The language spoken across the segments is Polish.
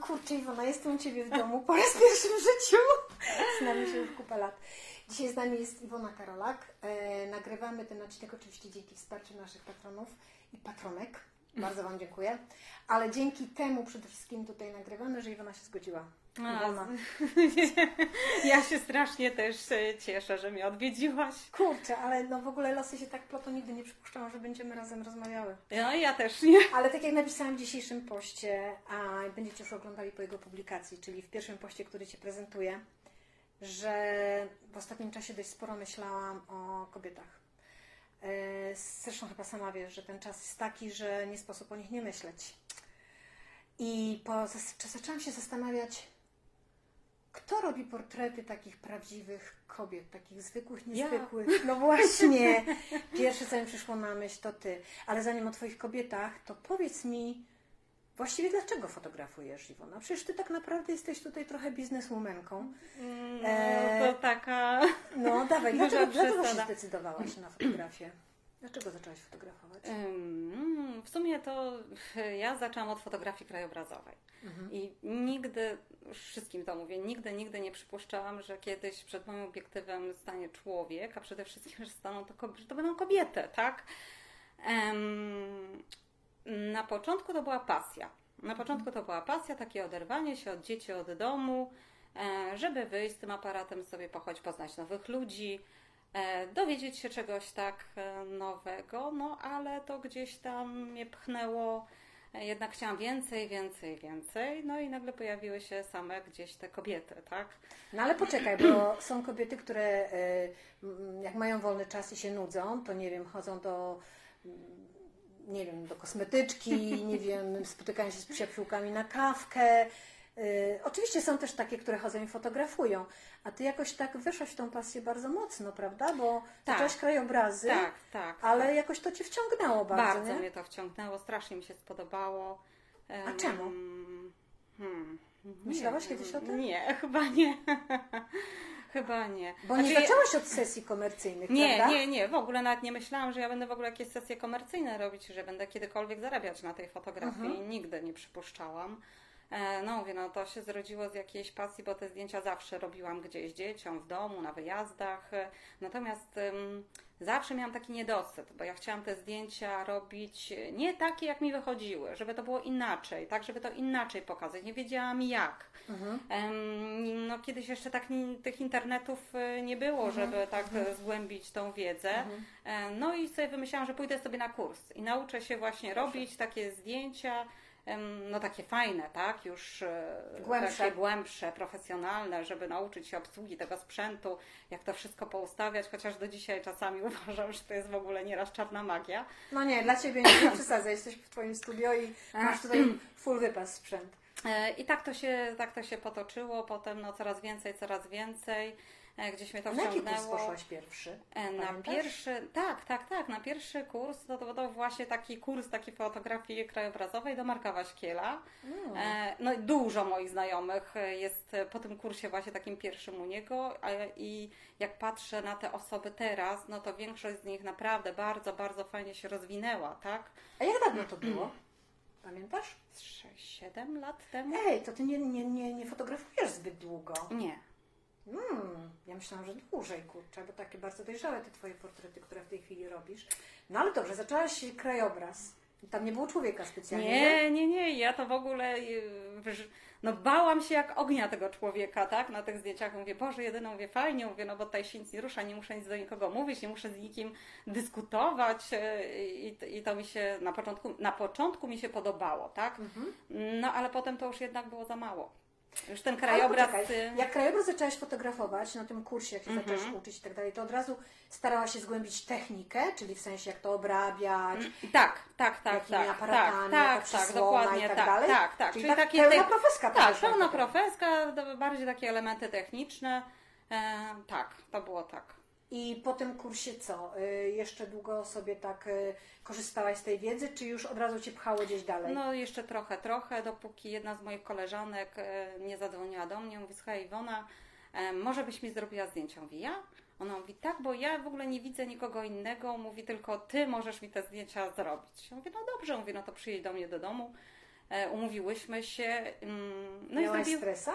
kurczę Iwona, jestem u Ciebie w domu po raz pierwszy w życiu. Znamy się już kupę lat. Dzisiaj z nami jest Iwona Karolak. E, nagrywamy ten odcinek oczywiście dzięki wsparciu naszych patronów i patronek. Bardzo Wam dziękuję. Ale dzięki temu przede wszystkim tutaj nagrywamy, że Iwona się zgodziła. Iwona. Ja się strasznie też e, cieszę, że mnie odwiedziłaś. Kurczę, ale no w ogóle losy się tak plotą, nigdy nie przypuszczałam, że będziemy razem rozmawiały. No ja też nie. Ale tak jak napisałam w dzisiejszym poście, a będziecie już oglądali po jego publikacji, czyli w pierwszym poście, który Cię prezentuję, że w ostatnim czasie dość sporo myślałam o kobietach. E, Zresztą chyba sama wiesz, że ten czas jest taki, że nie sposób o nich nie myśleć. I po, zaczęłam się zastanawiać, kto robi portrety takich prawdziwych kobiet, takich zwykłych, Ja. niezwykłych? No właśnie. Pierwsze, co mi przyszło na myśl, to ty. Ale zanim o twoich kobietach, to powiedz mi, właściwie dlaczego fotografujesz, Iwona? Przecież ty tak naprawdę jesteś tutaj trochę bizneswomanką. No, E, to taka... No dawaj, dlaczego, dlaczego się zdecydowałaś na fotografię? Dlaczego zaczęłaś fotografować? Ym, W sumie to ja zaczęłam od fotografii krajobrazowej. Mhm. I nigdy, już wszystkim to mówię, nigdy, nigdy nie przypuszczałam, że kiedyś przed moim obiektywem stanie człowiek, a przede wszystkim, że staną to, że to będą kobiety, tak? Na początku to była pasja. Na początku to była pasja, takie oderwanie się od dzieci, od domu, e, żeby wyjść z tym aparatem, sobie pochodzić, poznać nowych ludzi, dowiedzieć się czegoś tak e, nowego, no ale to gdzieś tam mnie pchnęło. E, Jednak chciałam więcej, więcej, więcej. No i nagle pojawiły się same gdzieś te kobiety, tak? No ale poczekaj, bo są kobiety, które jak mają wolny czas i się nudzą, to nie wiem, chodzą do mm, nie wiem, do kosmetyczki, nie wiem, spotykają się z przyjaciółkami na kawkę. Y, oczywiście są też takie, które chodzą i fotografują, a ty jakoś tak wyszłaś w tą pasję bardzo mocno, prawda? Bo Tak. zaczęłaś krajobrazy, Tak, tak. ale tak. jakoś to cię wciągnęło bardzo, Bardzo nie? mnie to wciągnęło, strasznie mi się spodobało. A czemu? Hmm. Myślałaś Nie, kiedyś o tym? Nie, chyba nie. chyba nie. Bo nie Znaczy, zaczęłaś od sesji komercyjnych, Nie, prawda? nie, nie, w ogóle nawet nie myślałam, że ja będę w ogóle jakieś sesje komercyjne robić, że będę kiedykolwiek zarabiać na tej fotografii. Mhm. Nigdy nie przypuszczałam. E, No mówię, no to się zrodziło z jakiejś pasji, bo te zdjęcia zawsze robiłam gdzieś dzieciom, w domu, na wyjazdach. E, Natomiast ym, zawsze miałam taki niedosyt, bo ja chciałam te zdjęcia robić nie takie, jak mi wychodziły, żeby to było inaczej, tak, żeby to inaczej pokazać. Nie wiedziałam jak. Mhm. Em, No, kiedyś jeszcze tak ni- tych internetów nie było, Mhm. żeby tak e, zgłębić tą wiedzę. E, No i sobie wymyślałam, że pójdę sobie na kurs i nauczę się właśnie robić takie zdjęcia, no takie fajne, tak? Już e, Głębsze. takie głębsze, profesjonalne, żeby nauczyć się obsługi tego sprzętu, jak to wszystko poustawiać, chociaż do dzisiaj czasami uważam, że to jest w ogóle nieraz czarna magia. No nie, dla Ciebie nie, przesadzaj, jesteś w Twoim studio i masz tutaj full wypas sprzęt. E, I tak to się, tak to się potoczyło, potem no coraz więcej, coraz więcej. E, Gdzieś mnie to Na jaki kurs wciągnęło. poszłaś pierwszy? E, Na Pamiętasz? pierwszy, tak, tak, tak, na pierwszy kurs, to, to, to właśnie taki kurs takiej fotografii krajobrazowej do Marka Waśkiela. E, No i dużo moich znajomych jest po tym kursie właśnie takim pierwszym u niego i jak patrzę na te osoby teraz, no to większość z nich naprawdę bardzo, bardzo fajnie się rozwinęła, tak? A jak dawno to było? Pamiętasz? 6-7 lat temu? Ej, to Ty nie, nie, nie, nie fotografujesz zbyt długo. Nie. Hmm, ja myślałam, że dłużej, kurczę, bo takie bardzo dojrzałe te Twoje portrety, które w tej chwili robisz. No ale dobrze, zaczęłaś krajobraz. Tam nie było człowieka specjalnie, Nie, nie, nie, ja to w ogóle y, no bałam się jak ognia tego człowieka, tak, na tych zdjęciach. Mówię, Boże, jedyną mówię, fajnie, mówię, no bo tutaj się nic nie rusza, nie muszę nic do nikogo mówić, nie muszę z nikim dyskutować y, i, i to mi się na początku, na początku mi się podobało, tak, Mhm. no ale potem to już jednak było za mało. Już ten Ale krajobraz... poczekaj, y, jak krajobraz zaczęłaś fotografować na tym kursie, jak się Mhm. zaczęłaś uczyć i tak dalej, to od razu starałaś się zgłębić technikę, czyli w sensie jak to obrabiać, Tak, tak, tak, jakimi tak, aparatami, tak, tak, tak, przysłona dokładnie i tak, tak, dalej? tak, tak. Czyli, Czyli tak takie pełna te- profeska. Tak, pełna profeska, bardziej takie elementy techniczne. E, tak, to było tak. I po tym kursie co? Y, Jeszcze długo sobie tak y, korzystałaś z tej wiedzy, czy już od razu Cię pchało gdzieś dalej? No jeszcze trochę, trochę, dopóki jedna z moich koleżanek e, nie zadzwoniła do mnie, mówi, słuchaj Iwona, może byś mi zrobiła zdjęcia? Mówi, ja? Ona mówi, tak, bo ja w ogóle nie widzę nikogo innego, mówi, tylko ty możesz mi te zdjęcia zrobić. Ja mówię, no dobrze, mówię, no to przyjedź do mnie do domu. e, umówiłyśmy się. mm, No i Miałaś zrobił, stresa?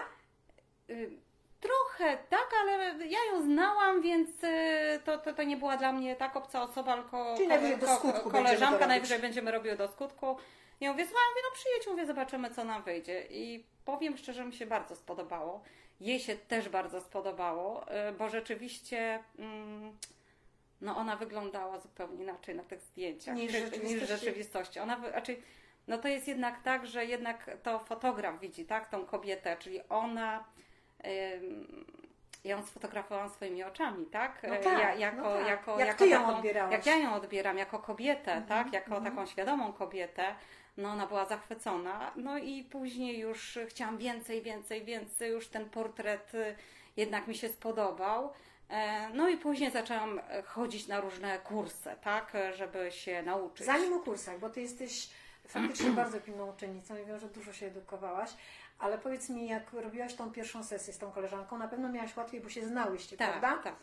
Trochę tak, ale ja ją znałam, więc y, to, to, to nie była dla mnie tak obca osoba, tylko Czyli najwyżej do skutku koleżanka, najwyżej będziemy robiły do skutku. Ja mówię, słuchaj, mówię, no przyjedź, mówię, zobaczymy, co nam wyjdzie. I powiem szczerze, mi się bardzo spodobało. Jej się też bardzo spodobało, y, bo rzeczywiście mm, no ona wyglądała zupełnie inaczej na tych zdjęciach Niż w niż rzeczywistości. w rzeczywistości. Ona, znaczy, no to jest jednak tak, że jednak to fotograf widzi, tak, tą kobietę, czyli ona ja ją sfotografowałam swoimi oczami, tak? No E, tak, ja, jako, no tak. jako, Jak jako ty ją taką, odbierałaś? Jak ja ją odbieram, jako kobietę, Mhm, tak? Jako mhm. taką świadomą kobietę. No ona była zachwycona. No i później już chciałam więcej, więcej, więcej. Już ten portret y, jednak mi się spodobał. E, No i później zaczęłam chodzić na różne kursy, tak? Żeby się nauczyć. Zanim o kursach, bo ty jesteś faktycznie bardzo pilną uczennicą i wiem, że dużo się edukowałaś, ale powiedz mi, jak robiłaś tą pierwszą sesję z tą koleżanką, na pewno miałaś łatwiej, bo się znałyście, tak, prawda? tak.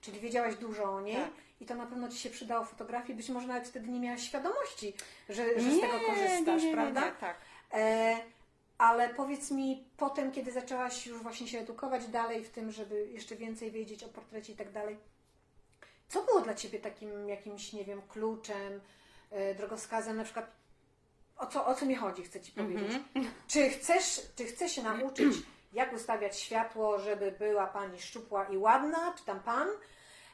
Czyli wiedziałaś dużo o niej Tak. i to na pewno Ci się przydało w fotografii. Być może nawet wtedy nie miałaś świadomości, że, że z tego korzystasz, nie, nie, prawda? Nie, tak. E, ale powiedz mi, potem, kiedy zaczęłaś już właśnie się edukować dalej w tym, żeby jeszcze więcej wiedzieć o portrecie i tak dalej, co było dla Ciebie takim jakimś, nie wiem, kluczem, e, drogowskazem, na przykład o co, o co mi chodzi, chcę Ci powiedzieć. Czy, chcesz, czy chcesz się nauczyć, jak ustawiać światło, żeby była Pani szczupła i ładna, czy tam Pan,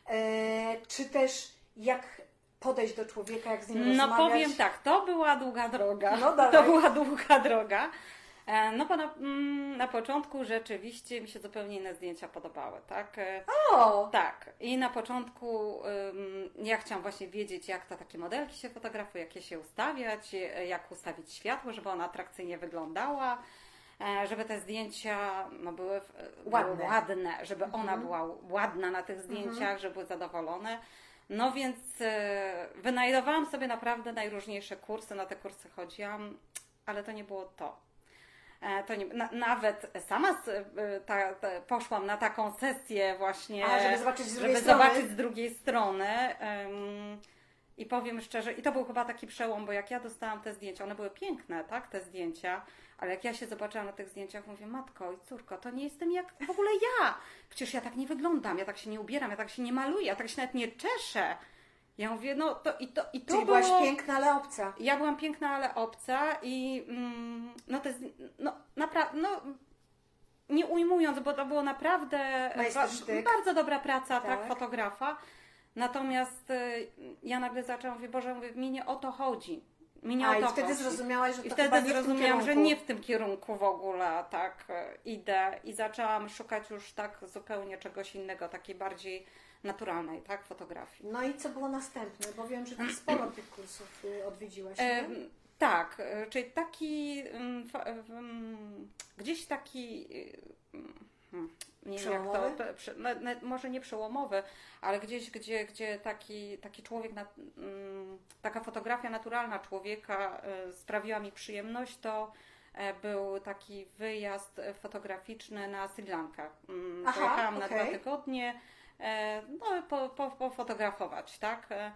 e, czy też jak podejść do człowieka, jak z nim No rozmawiać? powiem tak, to była długa droga. No dawaj. to była długa droga. E, No bo na, mm, na początku rzeczywiście mi się zupełnie inne zdjęcia podobały, tak? E, O, Tak. I na początku ja chciałam właśnie wiedzieć, jak to takie modelki się fotografuje, jak je się ustawiać, e, jak ustawić światło, żeby ona atrakcyjnie wyglądała, żeby te zdjęcia no, były, Ładne. były ładne, żeby ona Mhm. była ładna na tych zdjęciach, żeby były zadowolone. No więc wynajdowałam sobie naprawdę najróżniejsze kursy, na te kursy chodziłam, ale to nie było to. E, To nie, na, nawet sama e, ta, ta, poszłam na taką sesję właśnie, A, żeby zobaczyć z drugiej żeby strony. zobaczyć z drugiej strony. em, I powiem szczerze, i to był chyba taki przełom, bo jak ja dostałam te zdjęcia, one były piękne, tak, te zdjęcia, ale jak ja się zobaczyłam na tych zdjęciach, mówię, matko i córko, to nie jestem jak w ogóle ja. Przecież ja tak nie wyglądam, ja tak się nie ubieram, ja tak się nie maluję, ja tak się nawet nie czeszę. Ja mówię, no to i to, i to czyli było... byłaś piękna, ale obca. Ja byłam piękna, ale obca i mm, no to jest, no naprawdę, no nie ujmując, bo to było naprawdę Majstersztyk. bardzo dobra praca, tak, Tak. fotografa. Natomiast y, ja nagle zaczęłam, mówię, Boże, mówię, mi nie o to chodzi. Mi nie A o i to wtedy chodzi. zrozumiałaś, że I to wtedy nie w tym zrozumiałam, że nie w tym kierunku w ogóle tak e, idę i zaczęłam szukać już tak zupełnie czegoś innego, takiej bardziej naturalnej, tak, fotografii. No i co było następne? Bo wiem, że Ty sporo tych kursów y, odwiedziłaś? Em, tak, e, czyli taki mm, fa- mm, gdzieś taki y, mm, nie wiem jak to, no, może nie przełomowy, ale gdzieś, gdzie, gdzie taki, taki człowiek, taka fotografia naturalna człowieka e, sprawiła mi przyjemność, to e, był taki wyjazd e, fotograficzny na Sri Lankę. Pojechałam na okej. dwa tygodnie, e, no po, po, pofotografować, tak? E,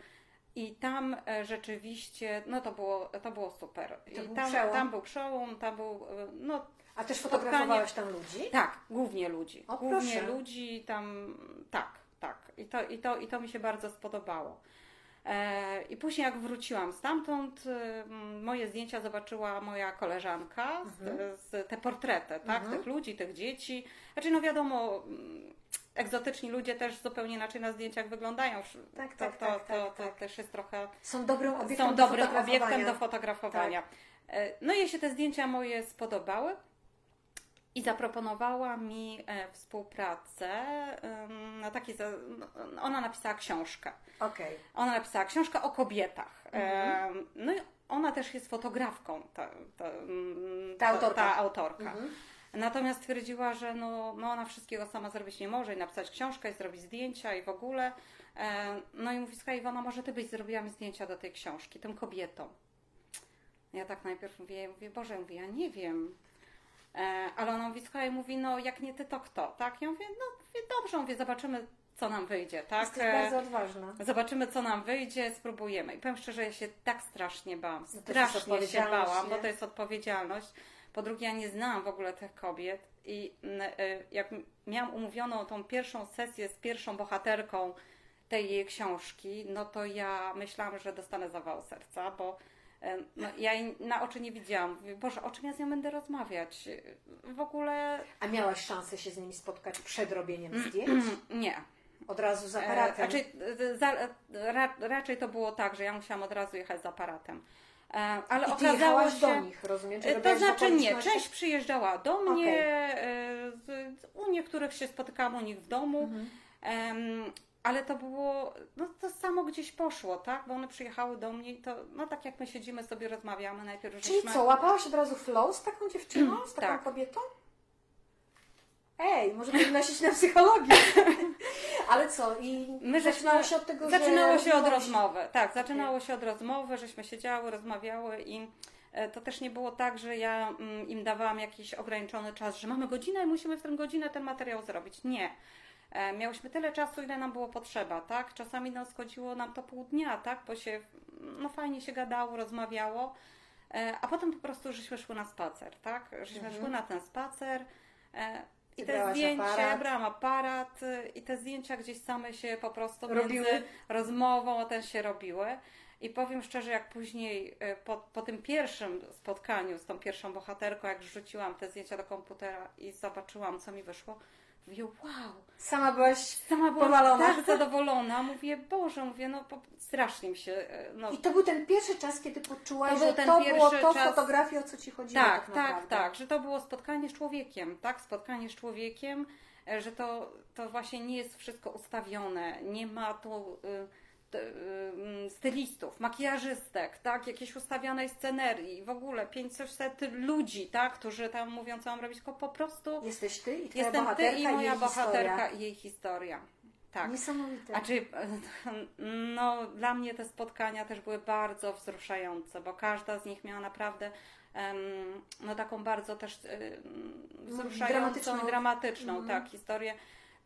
I tam e, rzeczywiście, no to było, to było super. To I był tam, przełom? tam był przełom, tam był, e, no A też fotografowałaś tam ludzi? tak, głównie ludzi. O, głównie proszę. ludzi tam, tak, tak. I to, i to, i to mi się bardzo spodobało. E, I później jak wróciłam stamtąd, e, moje zdjęcia zobaczyła moja koleżanka, Mhm. z, z te portrety, tak, Mhm. tych ludzi, tych dzieci. Znaczy, no wiadomo, egzotyczni ludzie też zupełnie inaczej na zdjęciach wyglądają. Tak, to, tak, to, tak, to, tak, to tak. też jest trochę Są dobrym obiektem są do dobrym fotografowania. Tak. obiektem do fotografowania. E, No i się te zdjęcia moje spodobały i zaproponowała mi e, współpracę na takiej, za- no, ona napisała książkę. Okej. Ona napisała książkę o kobietach. Mhm. Em, No i ona też jest fotografką, ta, ta, mm, Ta autorka. Ta autorka. Mhm. Natomiast stwierdziła, że no, no ona wszystkiego sama zrobić nie może i napisać książkę i zrobić zdjęcia i w ogóle. E, No i mówi, słuchaj Iwona, może ty byś zrobiła mi zdjęcia do tej książki, tym kobietom. Ja tak najpierw mówię, mówię Boże, mówię, ja nie wiem. E, Ale ona mówi, słuchaj, mówi, no jak nie ty, to kto, tak? Ja mówię, no mówię, dobrze, mówię, zobaczymy, co nam wyjdzie, tak? Jesteś bardzo odważna. Zobaczymy, co nam wyjdzie, spróbujemy. I powiem szczerze, ja się tak strasznie bałam. No Strasznie się bałam, bo nie? to jest odpowiedzialność. Po drugie, ja nie znałam w ogóle tych kobiet i mm, y, jak miałam umówioną tą pierwszą sesję z pierwszą bohaterką tej jej książki, no to ja myślałam, że dostanę zawału serca, bo y, no, ja jej na oczy nie widziałam. Boże, o czym ja z nią będę rozmawiać? W ogóle A miałaś szansę się z nimi spotkać przed robieniem zdjęć? nie. Od razu z E, aparatem? Raczej, e, za, e, ra, raczej to było tak, że ja musiałam od razu jechać z aparatem. E, Ale I okazało się. do nich, rozumiem? E, To znaczy nie, część przyjeżdżała do mnie, Okej. e, u niektórych się spotykałam u nich w domu, Mhm. ale to było, no to samo gdzieś poszło, tak? Bo one przyjechały do mnie i to, no tak jak my siedzimy sobie, rozmawiamy, najpierw Czyli żeśmy... co, łapałaś od razu flow z taką dziewczyną, z taką tak. kobietą? Ej, może powinnaś iść na psychologię. Ale co, i My zaczynało się od tego, że... Zaczynało się od rozmowy, tak, zaczynało się od rozmowy, żeśmy siedziały, rozmawiały i e, to też nie było tak, że ja mm, im dawałam jakiś ograniczony czas, że mamy godzinę i musimy w tę godzinę ten materiał zrobić. Nie. E, Miałyśmy tyle czasu, ile nam było potrzeba, tak? Czasami no, schodziło nam to pół dnia, tak? Bo się, no fajnie się gadało, rozmawiało, e, a potem po prostu żeśmy szły na spacer, tak? Żeśmy Mhm. szły na ten spacer i te zdjęcia, aparat. brałam aparat y, i te zdjęcia gdzieś same się po prostu Robiły? między rozmową a ten się robiły. I powiem szczerze, jak później y, po, po tym pierwszym spotkaniu z tą pierwszą bohaterką, jak rzuciłam te zdjęcia do komputera i zobaczyłam, co mi wyszło, mówię, wow, Sama byłaś... sama byłam Powalona. tak zadowolona. Mówię, Boże, mówię, no strasznie mi się, y, no I to był ten pierwszy czas, kiedy poczułaś, To że ten to było to czas- fotografii, o co Ci chodziło Tak, tak tak, tak, że to było spotkanie z człowiekiem, tak, spotkanie z człowiekiem, e, że to, to właśnie nie jest wszystko ustawione, nie ma tu y, stylistów, makijażystek, tak, jakiejś ustawionej scenerii, w ogóle 500 ludzi, tak, którzy tam mówią, co mam robić, tylko po prostu Jesteś Ty i Twoja jestem ty i moja jej bohaterka historia. i jej historia. Tak. Niesamowite. A czy, no, dla mnie te spotkania też były bardzo wzruszające, bo każda z nich miała naprawdę no, taką bardzo też em, wzruszającą, dramatyczną. dramatyczną, Mhm. tak, historię.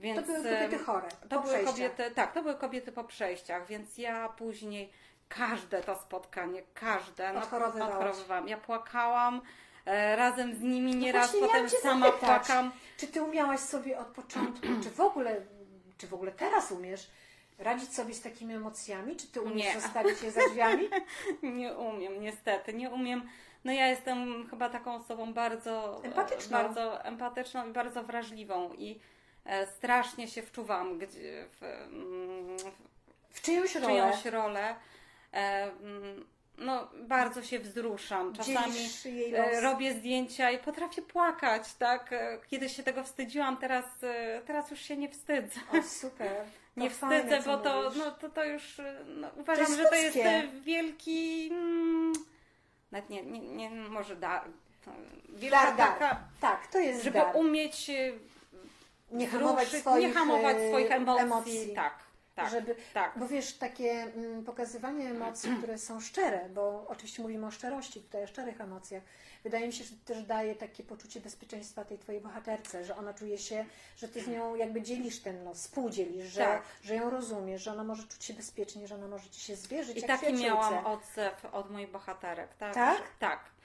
Więc, to były kobiety chore, to były kobiety, tak, to były kobiety po przejściach, więc ja później każde to spotkanie, każde, no, odchorowywałam. Ja płakałam e, razem z nimi nieraz, No potem sama zapytać. płakam. Czy Ty umiałaś sobie od początku, czy w ogóle, czy w ogóle teraz umiesz radzić sobie z takimi emocjami? Czy Ty umiesz Nie. zostawić je za drzwiami? Nie umiem, niestety, nie umiem. No ja jestem chyba taką osobą bardzo Empatyczną. bardzo empatyczną i bardzo wrażliwą i strasznie się wczuwam gdzie, w, mm, W czyjąś w rolę czyjąś rolę. E, mm, no, bardzo się wzruszam. Czasami e, robię zdjęcia i potrafię płakać, tak? E, Kiedyś się tego wstydziłam, teraz, e, teraz już się nie wstydzę. O, super. To Nie fajne, wstydzę, bo to, mówisz. no, to, to już no, uważam, jest że to jest wielki. Mm, nawet nie, nie, nie może dar. to Wielka Dar, dar. taka, Tak, to jest żeby dar. umieć Nie hamować swoich, nie hamować e, swoich emocji. emocji. Tak, tak. żeby, tak. Bo wiesz, takie mm, pokazywanie emocji, które są szczere, bo oczywiście mówimy o szczerości, tutaj o szczerych emocjach, wydaje mi się, że też daje takie poczucie bezpieczeństwa tej twojej bohaterce, że ona czuje się, że ty z nią jakby dzielisz ten los, współdzielisz, że, Tak. że ją rozumiesz, że ona może czuć się bezpiecznie, że ona może ci się zwierzyć I taki miałam odzew od moich bohaterek. Tak? Tak? Tak.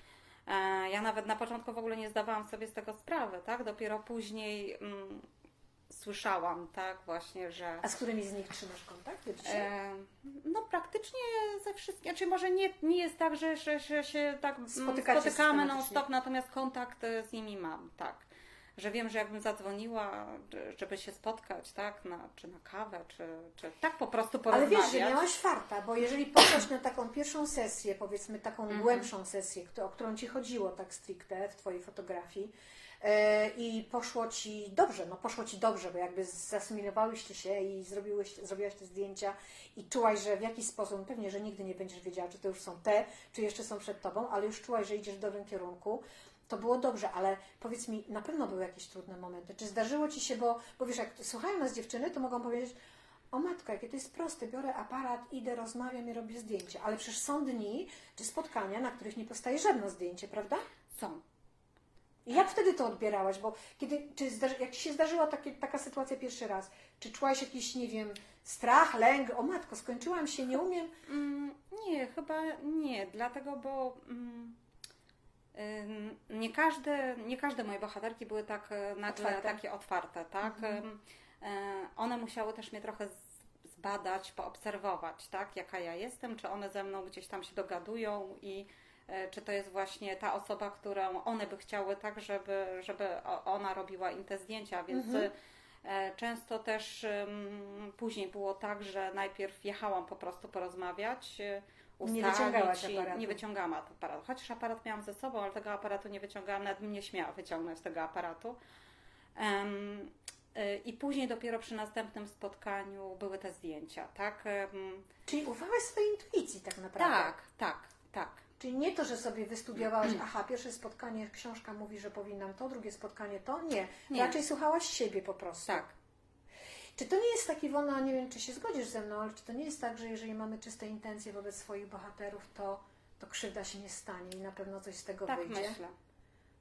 E, Ja nawet na początku w ogóle nie zdawałam sobie z tego sprawy, tak? Dopiero później mm, słyszałam, tak, właśnie, że. A z którymi z nich trzymasz kontakt? do dzisiaj? E, No praktycznie ze wszystkimi, znaczy może nie, nie jest tak, że, że, że się tak mm, Spotykacie spotykamy non systematycznie. stop, natomiast kontakt e, z nimi mam, tak. Że wiem, że jakbym zadzwoniła, że- żeby się spotkać, tak, na, czy na kawę, czy, czy tak po prostu Ale porozmawiać. wiesz, że miałaś farta, bo jeżeli poszłaś na taką pierwszą sesję, powiedzmy taką Mhm. głębszą sesję, o którą Ci chodziło tak stricte w Twojej fotografii e, i poszło Ci dobrze, no poszło Ci dobrze, bo jakby zasymilowałyście się i zrobiłeś, zrobiłaś te zdjęcia i czułaś, że w jakiś sposób, pewnie, że nigdy nie będziesz wiedziała, czy to już są te, czy jeszcze są przed Tobą, ale już czułaś, że idziesz w dobrym kierunku, to było dobrze, ale powiedz mi, na pewno były jakieś trudne momenty. Czy zdarzyło Ci się, bo, bo wiesz, jak słuchają nas dziewczyny, to mogą powiedzieć, o matko, jakie to jest proste, biorę aparat, idę, rozmawiam i robię zdjęcie. Ale przecież są dni czy spotkania, na których nie powstaje żadne zdjęcie, prawda? Są. I jak wtedy to odbierałaś? Bo kiedy, czy zdarzy, jak ci się zdarzyła takie, taka sytuacja pierwszy raz, czy czułaś jakiś, nie wiem, strach, lęk? O matko, skończyłam się, nie umiem. Mm, nie, chyba nie, dlatego, bo mm, nie, każde, nie każde moje bohaterki były tak e, nagle Otwarte. takie otwarte, tak? Ym, e, one musiały też mnie trochę zbadać, poobserwować, tak? Jaka ja jestem, czy one ze mną gdzieś tam się dogadują i e, czy to jest właśnie ta osoba, którą one by chciały tak, żeby, żeby ona robiła im te zdjęcia, więc Mhm. często też później było tak, że najpierw jechałam po prostu porozmawiać, e, Nie ustalić wyciągałaś i aparatu. Nie wyciągałam aparatu. Chociaż aparat miałam ze sobą, ale tego aparatu nie wyciągałam, nawet bym nie śmiała wyciągnąć tego aparatu. Y, I później dopiero przy następnym spotkaniu były te zdjęcia, tak? Czyli ufałaś swojej intuicji tak naprawdę. Tak, tak, tak. Czyli nie to, że sobie wystudiowałaś, aha, pierwsze spotkanie, książka mówi, że powinnam to, drugie spotkanie to. Nie. Nie. Raczej słuchałaś siebie po prostu. Tak. Czy to nie jest taki wolno, nie wiem, czy się zgodzisz ze mną, ale czy to nie jest tak, że jeżeli mamy czyste intencje wobec swoich bohaterów, to, to krzywda się nie stanie i na pewno coś z tego Tak wyjdzie? myślę.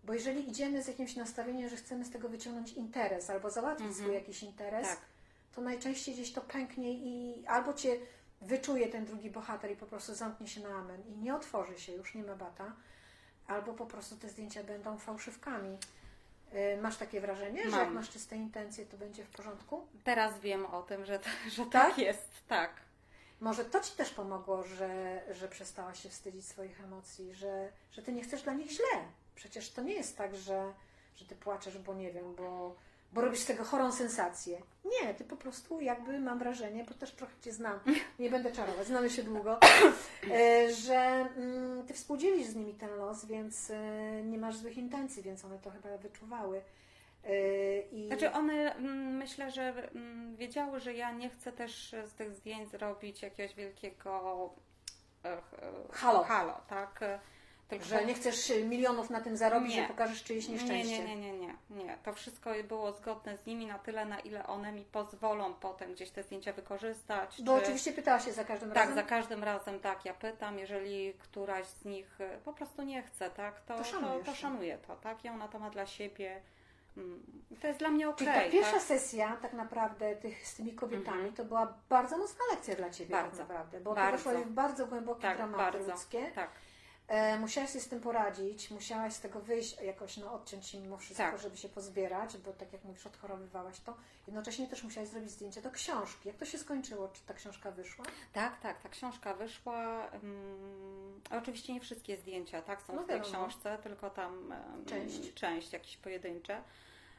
Bo jeżeli idziemy z jakimś nastawieniem, że chcemy z tego wyciągnąć interes albo załatwić Mhm. swój jakiś interes, Tak. to najczęściej gdzieś to pęknie i albo cię wyczuje ten drugi bohater i po prostu zamknie się na amen i nie otworzy się, już nie ma bata, albo po prostu te zdjęcia będą fałszywkami. Y, Masz takie wrażenie, że Mam. jak masz czyste intencje, to będzie w porządku? Teraz wiem o tym, że, że Tak? tak jest, tak. Może to Ci też pomogło, że, że przestałaś się wstydzić swoich emocji, że, że Ty nie chcesz dla nich źle. Przecież to nie jest tak, że, że Ty płaczesz, bo nie wiem, bo, bo robisz z tego chorą sensację. Nie, Ty po prostu jakby mam wrażenie, bo też trochę Cię znam, nie będę czarować, znamy się długo, e, że mm, Ty współdzielisz z nimi ten los, więc e, nie masz złych intencji, więc one to chyba wyczuwały. E, I... Znaczy one mm, myślę, że mm, wiedziały, że ja nie chcę też z tych zdjęć zrobić jakiegoś wielkiego Halo. halo tak? Tylko że nie chcesz milionów na tym zarobić, Nie. że pokażesz czyjeś nieszczęście. Nie, nie, nie, nie, nie, nie. To wszystko było zgodne z nimi na tyle, na ile one mi pozwolą potem gdzieś te zdjęcia wykorzystać. Bo czy- oczywiście pytałaś się za każdym Tak, razem. za każdym razem tak, ja pytam, jeżeli któraś z nich e, po prostu nie chce, tak, to, To to, szanujesz to, to. szanuję to, tak, ja ona to ma dla siebie. Mm, To jest dla mnie okej, Czyli ta pierwsza tak? sesja tak naprawdę tych, z tymi kobietami Mhm. to była bardzo mocna lekcja dla Ciebie Bardzo. tak naprawdę, bo Bardzo. W bardzo głębokie Tak, dramaty bardzo. ludzkie. Tak, musiałaś się z tym poradzić, musiałaś z tego wyjść, jakoś no, odciąć się mimo wszystko, Tak. żeby się pozbierać, bo tak jak mówisz, odchorowywałaś to. Jednocześnie też musiałaś zrobić zdjęcie do książki. Jak to się skończyło? Czy ta książka wyszła? tak, tak, ta książka wyszła. mm, oczywiście nie wszystkie zdjęcia, tak, są No w tej wiadomo. książce, tylko tam em, Część. część jakieś pojedyncze.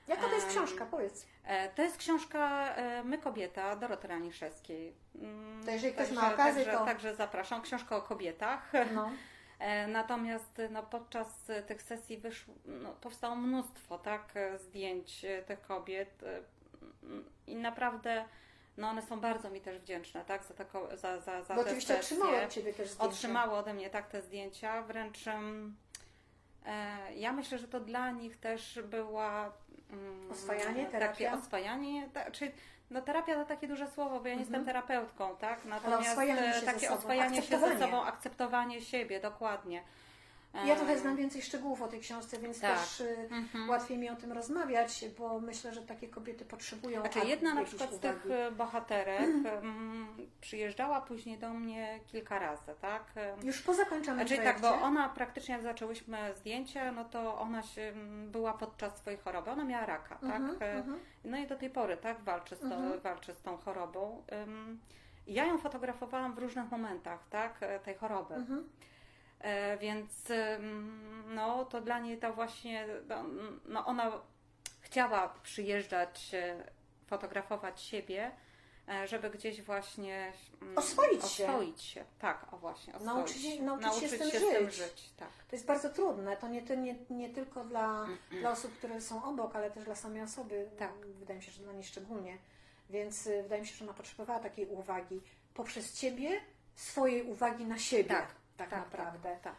Jaka to jest książka? Powiedz. E, To jest książka e, My kobieta Doroty Raniszewskiej. Mm, To jeżeli ktoś także- ma okazję, także, to- Także zapraszam. Książka o kobietach. No. E, Natomiast no, podczas tych sesji wyszło, no, powstało mnóstwo tak, e, zdjęć e, tych kobiet i naprawdę no, one są bardzo mi też wdzięczne tak, za, tako, za, za, za Bo te oczywiście sesje. otrzymały od Ciebie też zdjęcie. Otrzymały ode mnie tak te zdjęcia, wręcz e, ja myślę, że to dla nich też była mm, Oswajanie, takie terapia? oswajanie, ta, czy no terapia to takie duże słowo, bo ja nie jestem terapeutką, tak? Natomiast oswajanie e, się ze takie sobą, oswajanie się ze akceptowanie. sobą, akceptowanie siebie, dokładnie. Ja Em, trochę znam więcej szczegółów o tej książce, więc Tak. też y, Mhm. łatwiej mi o tym rozmawiać, bo myślę, że takie kobiety potrzebują Znaczy jedna na przykład z tych e, bohaterek mm, przyjeżdżała później do mnie kilka razy, tak? Już po zakończonym Znaczy tak, projekcie? bo ona praktycznie jak zaczęłyśmy zdjęcie, no to ona się była podczas swojej choroby, ona miała raka, Mhm, tak? E, mhm. No i do tej pory, tak, walczy z, to, Mhm. walczy z tą chorobą. Ja ją fotografowałam w różnych momentach, tak, e, tej choroby. Mhm. E, Więc no, to dla niej to właśnie, no, no ona chciała przyjeżdżać, e, fotografować siebie, e, żeby gdzieś właśnie mm, Oswoić się. oswoić się. Tak, o właśnie, oswoić Nauczyć się- się. nauczyć się z tym z tym żyć. żyć. Tak. To jest bardzo trudne. To nie, nie, nie tylko dla, dla osób, które są obok, ale też dla samej osoby. Tak. Wydaje mi się, że dla niej szczególnie. Więc wydaje mi się, że ona potrzebowała takiej uwagi poprzez Ciebie, swojej uwagi na siebie. Tak, tak, tak, naprawdę. tak, tak.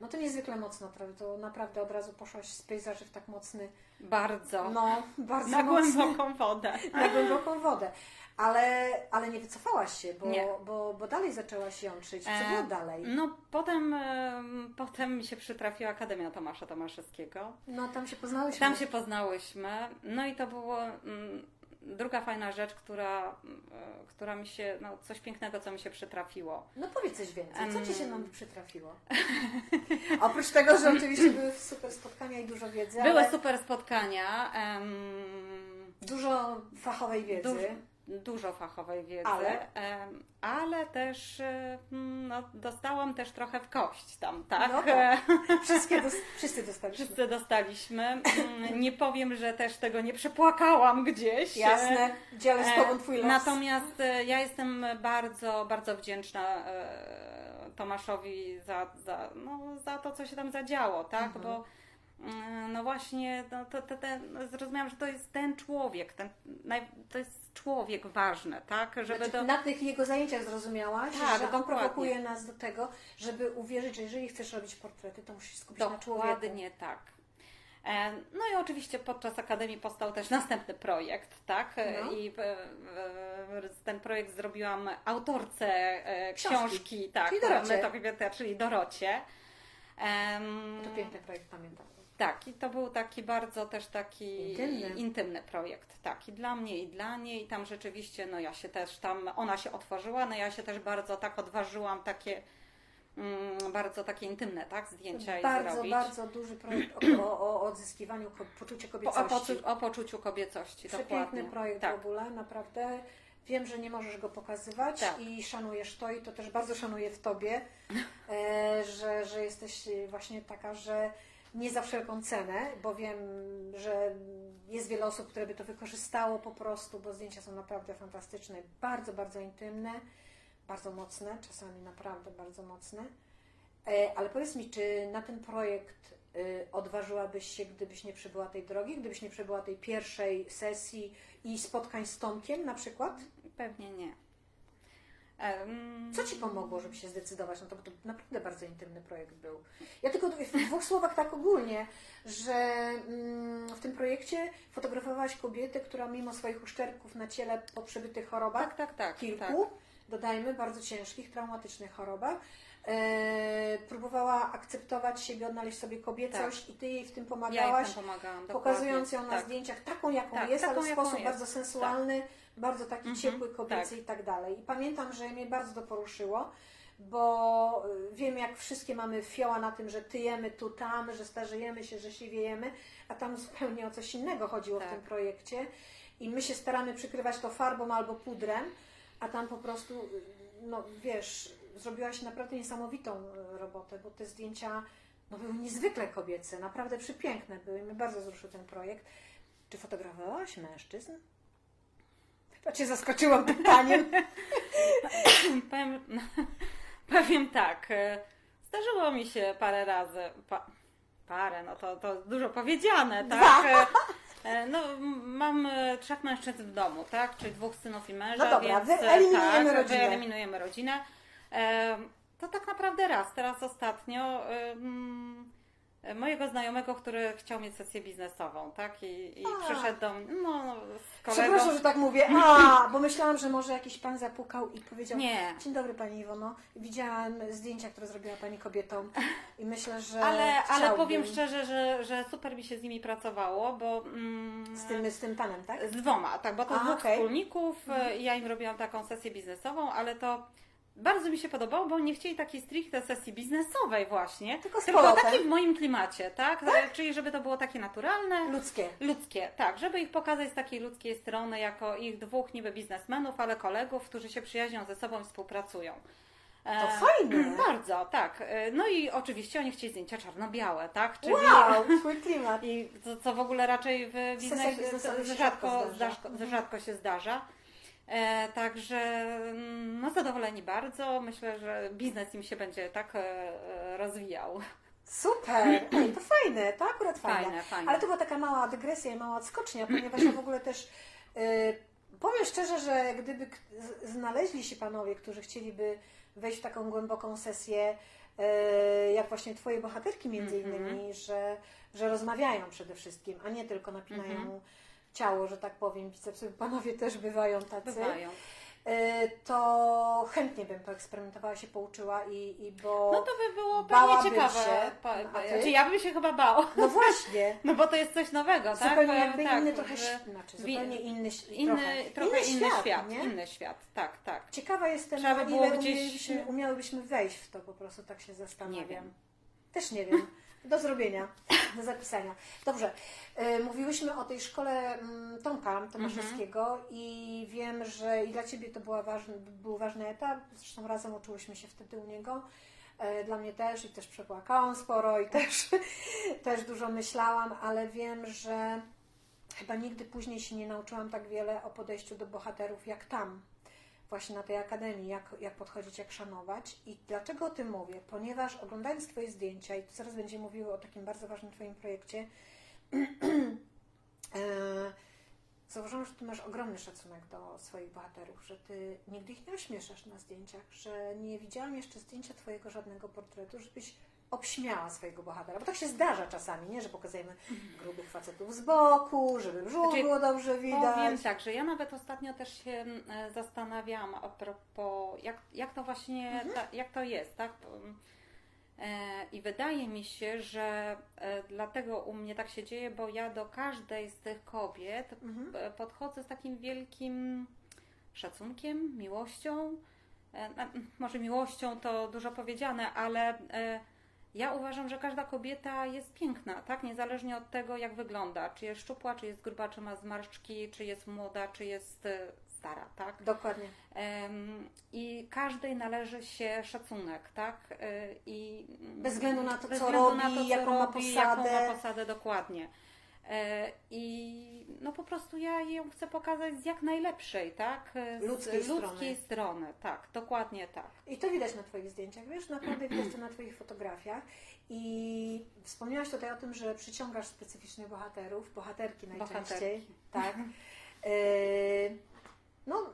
No to niezwykle mocno? To naprawdę od razu poszłaś z pejzaży w tak mocny, Bardzo. no bardzo na mocny, głęboką wodę. na głęboką wodę. Ale, ale nie wycofałaś się, bo, Nie. bo, bo dalej zaczęłaś jątrzyć. Co E, było dalej? No potem, em, potem mi się przytrafiła Akademia Tomasza Tomaszewskiego. No tam się poznałyśmy. Tam się poznałyśmy. No i to było mm, druga fajna rzecz, która, e, która mi się, no coś pięknego, co mi się przytrafiło. No powiedz coś więcej. Co Ci się nam przytrafiło? Oprócz tego, że oczywiście były super spotkania i dużo wiedzy, Były ale super spotkania. em, dużo fachowej wiedzy. Dużo, dużo fachowej wiedzy, Ale? ale też e, mm, no, dostałam też trochę w kość tam, tak? No tak. Wszystkie dos- wszyscy dostaliśmy. Wszyscy dostaliśmy. Mm, Nie powiem, że też tego nie przepłakałam gdzieś. Jasne, dzielę z Tobą Twój los. E, Natomiast e, ja jestem bardzo, bardzo wdzięczna e, Tomaszowi za, za, no, za to, co się tam zadziało, tak? Mhm. Bo no właśnie, no, to, to, ten, zrozumiałam, że to jest ten człowiek, ten, to jest człowiek ważny, tak? Żeby Znaczy, to... Na tych jego zajęciach zrozumiałaś, Tak, że on dokładnie. prowokuje nas do tego, żeby uwierzyć, że jeżeli chcesz robić portrety, to musisz skupić na człowieku. Dokładnie tak. E, No i oczywiście podczas Akademii powstał też następny projekt, tak? E, No. I ten projekt zrobiłam autorce e, Książki. książki, tak, Czyli Dorocie. Metabiblioteka, czyli Dorocie. To piękny projekt, pamiętam. Tak, i to był taki bardzo też taki Intymny. intymny projekt, tak, i dla mnie, i dla niej. I tam rzeczywiście, no ja się też tam, ona się otworzyła, no ja się też bardzo tak odważyłam takie, mm, bardzo takie intymne, tak, zdjęcia i Bardzo, zrobić. bardzo duży projekt o, o, o odzyskiwaniu ko- poczucia Po, o, kobiecości. poczu, o poczuciu kobiecości, Przepiękny dokładnie. projekt tak. w ogóle, naprawdę. Wiem, że nie możesz go pokazywać Tak. i szanujesz to i to też bardzo szanuję w Tobie, e, że, że jesteś właśnie taka, że nie za wszelką cenę, bo wiem, że jest wiele osób, które by to wykorzystało po prostu, bo zdjęcia są naprawdę fantastyczne, bardzo, bardzo intymne, bardzo mocne, czasami naprawdę bardzo mocne. E, Ale powiedz mi, czy na ten projekt y, odważyłabyś się, gdybyś nie przebyła tej drogi, gdybyś nie przebyła tej pierwszej sesji i spotkań z Tomkiem na przykład? Pewnie nie. Co Ci pomogło, żeby się zdecydować na to, bo to naprawdę bardzo intymny projekt był. Ja tylko w dwóch słowach tak ogólnie, że mm, w tym projekcie fotografowałaś kobietę, która mimo swoich uszczerbków na ciele po przebytych chorobach, Tak, tak, tak. kilku, tak. dodajmy, bardzo ciężkich, traumatycznych chorobach, e, próbowała akceptować siebie, odnaleźć sobie kobiecość i Ty jej w tym Ja pomagałaś. tam pomagałam. pokazując ją na tak. zdjęciach taką, jaką Tak, jest, ale taką, w jaką sposób bardzo sensualny, bardzo taki Mhm, ciepły, kobiecy tak. i tak dalej. I pamiętam, że mnie bardzo to poruszyło, bo y, wiem, jak wszystkie mamy fioła na tym, że tyjemy tu, tam, że starzejemy się, że siwiejemy, a tam zupełnie o coś innego chodziło w Tak. tym projekcie. I my się staramy przykrywać to farbą albo pudrem, a tam po prostu, y, no wiesz, zrobiłaś naprawdę niesamowitą y, robotę, bo te zdjęcia no, były niezwykle kobiece, naprawdę przepiękne były. Mnie bardzo wzruszył ten projekt. Czy fotografowałaś mężczyzn? Chyba Cię zaskoczyłam pytaniem. Powiem, powiem tak. e, Zdarzyło mi się parę razy. Pa, parę, no to, to dużo powiedziane, tak? E, e, No, mam trzech mężczyzn w domu, tak? Czyli dwóch synów i męża. No dobra, więc, wyeliminujemy tak, rodzinę. Wyeliminujemy rodzinę. To tak naprawdę raz. Teraz ostatnio. mm, Mojego znajomego, który chciał mieć sesję biznesową, tak? I, i A. przyszedł do mnie, no, no, z kolegą. Przepraszam, że tak mówię. A, bo myślałam, że może jakiś pan zapukał i powiedział: Nie. Dzień dobry Pani Iwono. Widziałam zdjęcia, które zrobiła Pani kobietą i myślę, że. Ale, ale chciałbym powiem szczerze, że, że super mi się z nimi pracowało, bo mm, Z tym, z tym panem, tak? z dwoma, tak, bo to A, dwóch okej. wspólników e, i ja im robiłam taką sesję biznesową, ale to bardzo mi się podobało, bo nie chcieli takiej stricte sesji biznesowej właśnie, Tylko z tylko takiej w moim klimacie, tak? E, Czyli żeby to było takie naturalne, Ludzkie. ludzkie, tak, żeby ich pokazać z takiej ludzkiej strony, jako ich dwóch niby biznesmenów, ale kolegów, którzy się przyjaźnią ze sobą i współpracują. E, To fajne. Bardzo, tak. E, No i oczywiście oni chcieli zdjęcia czarno-białe, tak? Czyli Wow, twój klimat. i to, co w ogóle raczej w biznesie rzadko, rzadko rzadko się zdarza. E, także mm, no zadowoleni bardzo. Myślę, że biznes im się będzie tak e, e, rozwijał. Super! Ej, to fajne, to akurat fajne. Fajne, fajne. Ale to była taka mała dygresja i mała odskocznia, ponieważ ja w ogóle też powiem szczerze, że gdyby znaleźli się panowie, którzy chcieliby wejść w taką głęboką sesję, jak właśnie twoje bohaterki między Mhm. innymi, że, że rozmawiają przede wszystkim, a nie tylko napinają Mhm. Ciało, że tak powiem, bicepsy, panowie też bywają tacy, Bywają. e, to chętnie bym poeksperymentowała, się pouczyła i, i bo... No to by było pewnie ciekawe. się. Pa- pa-? Znaczy ja bym się chyba bała. No właśnie, No bo to jest coś nowego, tak? zupełnie jakby tak, inny trochę, że- znaczy zupełnie inny, Inny, trochę, inny, świat, nie? inny świat, tak, tak. Ciekawa jestem, Trzeba na by było ile gdzieś- umielibyśmy, umiałybyśmy wejść w to, po prostu tak się zastanawiam. Nie wiem. Też nie wiem. Do zrobienia, do zapisania. Dobrze. y, Mówiłyśmy o tej szkole mm, Tomka Tomaszewskiego i wiem, że i dla Ciebie to była ważny, był ważny etap. Zresztą razem uczyłyśmy się wtedy u niego. E, Dla mnie też i też przepłakałam sporo i też, też dużo myślałam, ale wiem, że chyba nigdy później się nie nauczyłam tak wiele o podejściu do bohaterów jak tam, właśnie na tej akademii, jak, jak podchodzić, jak szanować. I dlaczego o tym mówię? Ponieważ oglądając Twoje zdjęcia, i zaraz będziemy mówiły o takim bardzo ważnym Twoim projekcie, e, zauważyłam, że Ty masz ogromny szacunek do swoich bohaterów, że Ty nigdy ich nie ośmieszasz na zdjęciach, że nie widziałam jeszcze zdjęcia Twojego żadnego portretu, żebyś obśmiała swojego bohatera, bo tak się zdarza czasami, nie, że pokazujemy grubych facetów z boku, żeby brzuch Znaczy, było dobrze widać. Powiem tak, że ja nawet ostatnio też się e, zastanawiałam a propos, jak, jak to właśnie, Mhm. ta, jak to jest, tak? E, I wydaje mi się, że e, dlatego u mnie tak się dzieje, bo ja do każdej z tych kobiet Mhm. podchodzę z takim wielkim szacunkiem, miłością. Może miłością to dużo powiedziane, ale ja uważam, że każda kobieta jest piękna, tak? Niezależnie od tego, jak wygląda. Czy jest szczupła, czy jest gruba, czy ma zmarszczki, czy jest młoda, czy jest e, stara, tak? Dokładnie. I każdej należy się szacunek, tak? E, I Bez względu na to, bez co robi, jaką ma robi, posadę. Jaką ma posadę, dokładnie. E, I no po prostu ja ją chcę pokazać z jak najlepszej, tak? Z Ludzkiej strony. ludzkiej strony. Tak, dokładnie tak. I to widać na Twoich zdjęciach, wiesz, naprawdę widać to na Twoich fotografiach. I wspomniałaś tutaj o tym, że przyciągasz specyficznych bohaterów, bohaterki najczęściej. Bohaterki. Tak. Yy, no,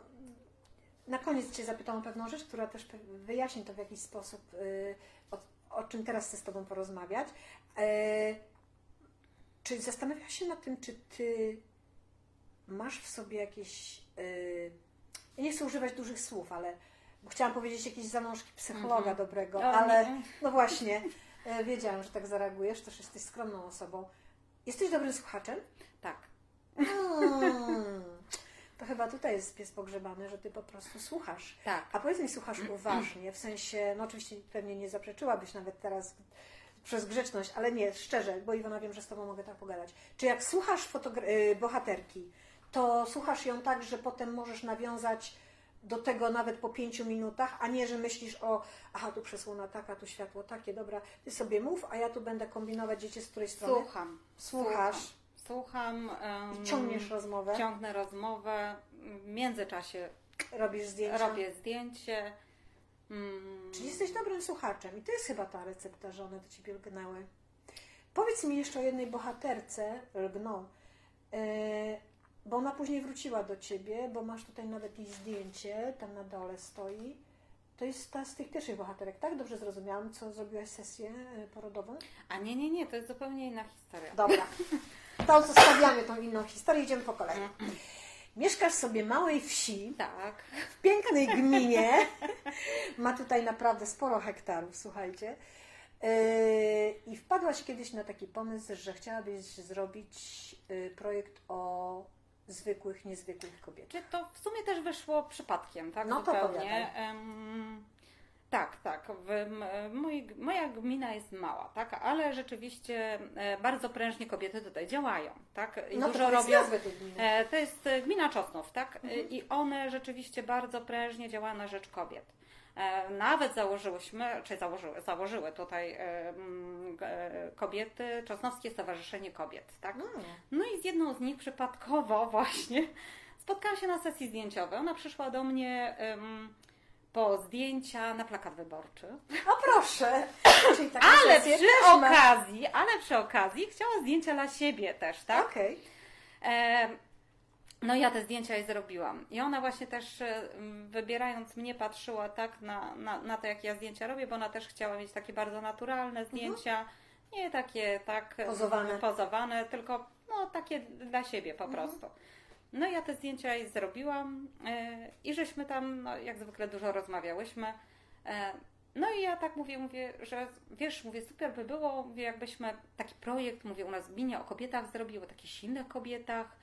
na koniec Cię zapytam o pewną rzecz, która też wyjaśni to w jakiś sposób, yy, o, o czym teraz chcę z Tobą porozmawiać. Yy, czy zastanawiałaś się nad tym, czy Ty masz w sobie jakieś. Yy, ja nie chcę używać dużych słów, ale bo chciałam powiedzieć jakieś zalążki psychologa Mhm. dobrego, O, ale nie. no właśnie, e, wiedziałam, że tak zareagujesz, też jesteś skromną osobą. Jesteś dobrym słuchaczem? Tak. Hmm. To chyba tutaj jest pies pogrzebany, że ty po prostu słuchasz. Tak. A powiedz mi, słuchasz uważnie, w sensie, no oczywiście pewnie nie zaprzeczyłabyś nawet teraz przez grzeczność, ale nie, szczerze, bo Iwona wiem, że z Tobą mogę tak pogadać. Czy jak słuchasz fotogra- y, bohaterki, to słuchasz ją tak, że potem możesz nawiązać do tego nawet po pięciu minutach, a nie, że myślisz o, aha, tu przesłona taka, tu światło takie, dobra, Ty sobie mów, a ja tu będę kombinować, dziecię z której strony. Słucham. Słuchasz. Słucham. em, I ciągniesz rozmowę, Ciągnę rozmowę. W międzyczasie robisz zdjęcia. robię zdjęcie. Mm, Czyli jesteś dobrym słuchaczem i to jest chyba ta recepta, że one do Ciebie lgnęły. Powiedz mi jeszcze o jednej bohaterce, lgną, yy, bo ona później wróciła do Ciebie, bo masz tutaj nawet jej zdjęcie, tam na dole stoi. To jest ta z tych pierwszych bohaterek, tak? Dobrze zrozumiałam, co zrobiłaś sesję yy, porodową? A nie, nie, nie, to jest zupełnie inna historia. Dobra, to zostawiamy tą inną historię, idziemy po kolei. Mieszkasz sobie małej wsi, Tak. w pięknej gminie. Ma tutaj naprawdę sporo hektarów, słuchajcie. Yy, I wpadłaś kiedyś na taki pomysł, że chciałabyś zrobić yy, projekt o zwykłych, niezwykłych kobietach. Czy to w sumie też wyszło przypadkiem, tak? No to Zupełnie. opowiadaj. Tak, tak. W, m, moi, moja gmina jest mała, tak? Ale rzeczywiście e, bardzo prężnie kobiety tutaj działają, tak? I No to dużo powiedz robią. E, To jest e, gmina Czosnów, tak? Mhm. I one rzeczywiście bardzo prężnie działają na rzecz kobiet. Nawet założyłyśmy, czy założyły, założyły tutaj kobiety, Czosnowskie Stowarzyszenie Kobiet, tak? Mm. No i z jedną z nich przypadkowo właśnie spotkałam się na sesji zdjęciowej. Ona przyszła do mnie em, po zdjęcia na plakat wyborczy. O proszę! Czyli Ale przy okazji, ale przy okazji chciała zdjęcia dla siebie też, tak? Okej. E, no ja te zdjęcia jej zrobiłam. I ona właśnie też m, wybierając mnie patrzyła tak na, na, na to, jak ja zdjęcia robię, bo ona też chciała mieć takie bardzo naturalne zdjęcia. Nie takie tak Pozowane. pozowane, tylko no, takie dla siebie po prostu. No ja te zdjęcia jej zrobiłam e, i żeśmy tam, no, jak zwykle, dużo rozmawiałyśmy. E, no i ja tak mówię, mówię, że wiesz, mówię, super by było, mówię, jakbyśmy taki projekt, mówię, u nas w gminie o kobietach zrobiły, o takich silnych kobietach.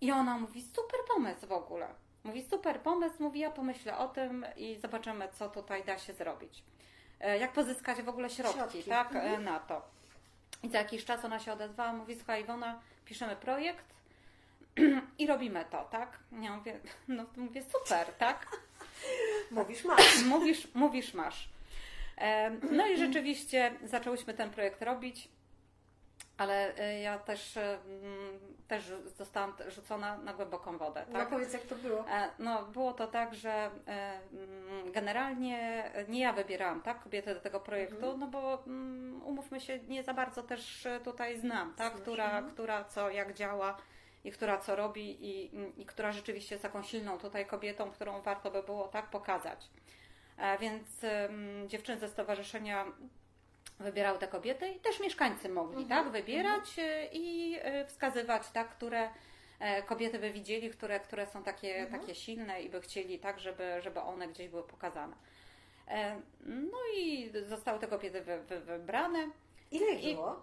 I ona mówi, super pomysł w ogóle. Mówi, super pomysł, mówi, ja pomyślę o tym i zobaczymy, co tutaj da się zrobić. E, Jak pozyskać w ogóle środki, Środki, tak, mhm. na to. I za jakiś czas ona się odezwała, mówi, słuchaj Iwona, piszemy projekt i robimy to, tak? Ja mówię, no to mówię, super, tak? Mówisz, masz. Mówisz, mówisz masz. No i rzeczywiście zaczęłyśmy ten projekt robić, ale e, ja też, e, mm, też zostałam rzucona na głęboką wodę. No Tak? powiedz, jak to było. E, No, było to tak, że mm, generalnie nie ja wybierałam tak, kobietę do tego projektu, no bo mm, umówmy się, nie za bardzo też tutaj znam, tak, Znasz, która, mhm. która co, jak działa i która co robi i, i która rzeczywiście jest taką silną tutaj kobietą, którą warto by było tak pokazać. E, Więc dziewczyny ze stowarzyszenia wybierały te kobiety i też mieszkańcy mogli Mhm, tak wybierać e, i e, wskazywać tak, które kobiety by widzieli, które, które są takie, Mhm. takie silne i by chcieli tak, żeby, żeby one gdzieś były pokazane. No i zostały te kobiety wy, wy, wybrane. Ile ich I- było?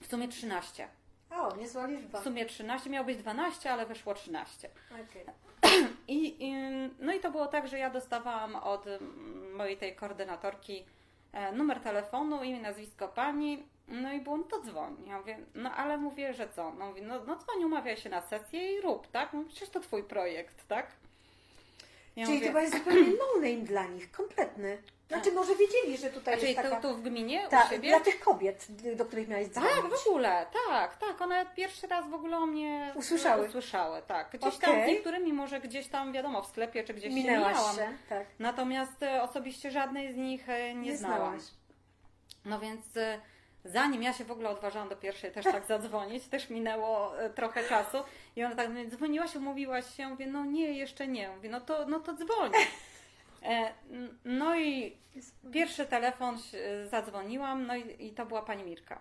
W sumie 13. O, niezła liczba. W sumie 13, miało być 12, ale wyszło 13. Okej. I, i, no i to było tak, że ja dostawałam od mm, mojej tej koordynatorki e, numer telefonu, imię, nazwisko pani, no i było, no to dzwoń. Ja mówię, no ale mówię, że co? No mówię, no, no dzwoń, umawiaj się na sesję i rób, tak? No przecież to twój projekt, tak? Ja Czyli mówię, to była zupełnie no name dla nich, kompletny. Znaczy może wiedzieli, że tutaj jest taka... tu, tu w gminie, Ta, u siebie? dla tych kobiet, do których miałeś dzwonić. Tak, w ogóle, tak, tak. One pierwszy raz w ogóle o mnie Usłyszały. usłyszały tak. Gdzieś tam Okej. z niektórymi może gdzieś tam, wiadomo, w sklepie czy gdzieś się Minęłaś mijałam. się, tak. Natomiast e, osobiście żadnej z nich e, nie, Nie znałam. znałaś. No więc e, zanim ja się w ogóle odważyłam do pierwszej też tak zadzwonić, też minęło e, trochę czasu i ona tak dzwoniłaś, umówiłaś się, mówię, no nie, jeszcze nie. Mówię, no to, no to dzwoń. E, No i pierwszy telefon e, zadzwoniłam, no i, i to była pani Mirka.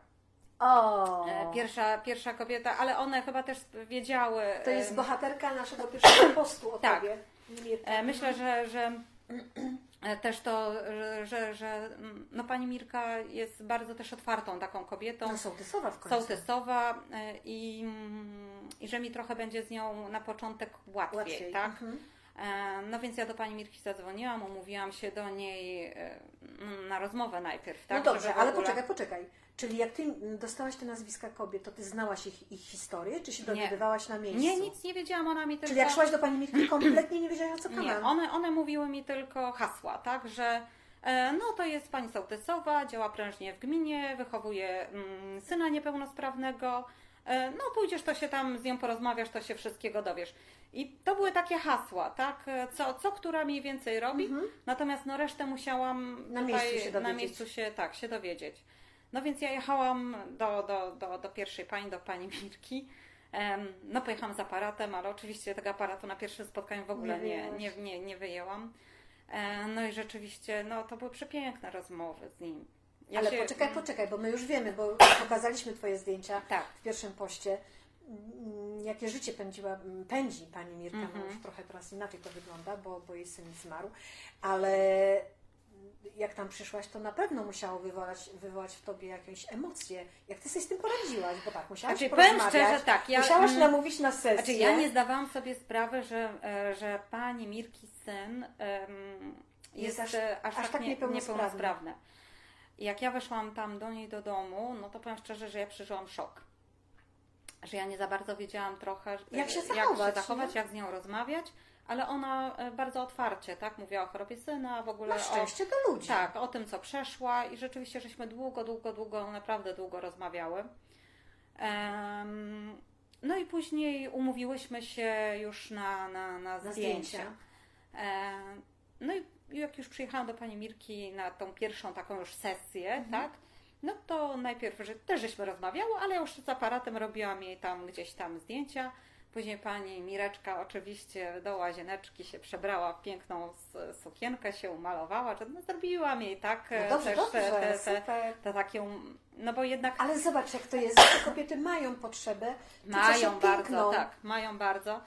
O, E, Pierwsza, pierwsza kobieta, ale one chyba też wiedziały. to jest bohaterka naszego pierwszego postu o Tak. tobie. Mirka. Myślę, że, że też to, że, że, no pani Mirka jest bardzo też otwartą taką kobietą, No sołtysowa w końcu. sołtysowa i, i że mi trochę będzie z nią na początek łatwiej, Łatwiej. tak? Mhm. E, No więc ja do pani Mirki zadzwoniłam, umówiłam się do niej e, na rozmowę najpierw, tak? no dobrze, w ale ogóle- poczekaj, poczekaj. Czyli jak ty dostałaś te nazwiska kobiet, to ty znałaś ich, ich historię, czy się Nie. dowiadywałaś na miejscu? Nie, nic nie wiedziałam, ona mi tylko... Czyli jak szłaś do pani Mirki, kompletnie nie wiedziałaś o co Nie, kanał. one, one mówiły mi tylko hasła, tak, że e, no to jest pani sołtysowa, działa prężnie w gminie, wychowuje mm, syna niepełnosprawnego, no pójdziesz, to się tam z nią porozmawiasz, to się wszystkiego dowiesz. I to były takie hasła, tak, e, co, co która mniej więcej robi, natomiast no resztę musiałam Mhm. Na tutaj, miejscu się na dowiedzieć. miejscu się, tak, się dowiedzieć. No więc ja jechałam do, do, do, do pierwszej pani, do pani Mirki. No pojechałam z aparatem, ale oczywiście tego aparatu na pierwszym spotkaniu w ogóle Nie nie, nie, nie wyjęłam. E, No i rzeczywiście, no to były przepiękne rozmowy z nim. Ja Ale się- poczekaj, poczekaj, bo my już wiemy, bo pokazaliśmy Twoje zdjęcia Tak. w pierwszym poście. Mm, Jakie życie pędziła, mm, pędzi pani Mirka, Mhm. no już trochę teraz inaczej to wygląda, bo, bo jej syn zmarł, ale jak tam przyszłaś, to na pewno musiało wywołać, wywołać w Tobie jakieś emocje. Jak Ty sobie z tym poradziłaś? Bo tak, musiałaś Znaczy, porozmawiać, szczerze, tak, ja- musiałaś mm, namówić na sesję. Znaczy, ja nie zdawałam sobie sprawy, że, e, że pani Mirki syn em, Jest jest, aż- aż, aż tak, tak nie, niepełnosprawny. niepełnosprawny. I jak ja weszłam tam do niej do domu, no to powiem szczerze, że ja przeżyłam szok. Że ja nie za bardzo wiedziałam trochę, e, Jak się jak, zachować, się zachować jak z nią rozmawiać, ale ona e, bardzo otwarcie, tak, mówiła o chorobie syna, w ogóle Na o, szczęście do ludzi. tak, o tym, co przeszła i rzeczywiście żeśmy długo, długo, długo, naprawdę długo rozmawiały. Em, no i później umówiłyśmy się już na, na, na Na zdjęcia. zdjęcia. Em, no i jak już przyjechałam do pani Mirki na tą pierwszą taką już sesję, Mhm. tak? No to najpierw że też żeśmy rozmawiały, ale już z aparatem robiłam jej tam gdzieś tam zdjęcia. Później pani Mireczka oczywiście do łazieneczki się przebrała w piękną sukienkę, się umalowała, no, zrobiłam jej tak No dobrze, też dobrze, te, te, te, te taką, no bo jednak Ale zobacz, jak to jest, że kobiety mają potrzebę mają bardzo, piękną. tak, mają bardzo.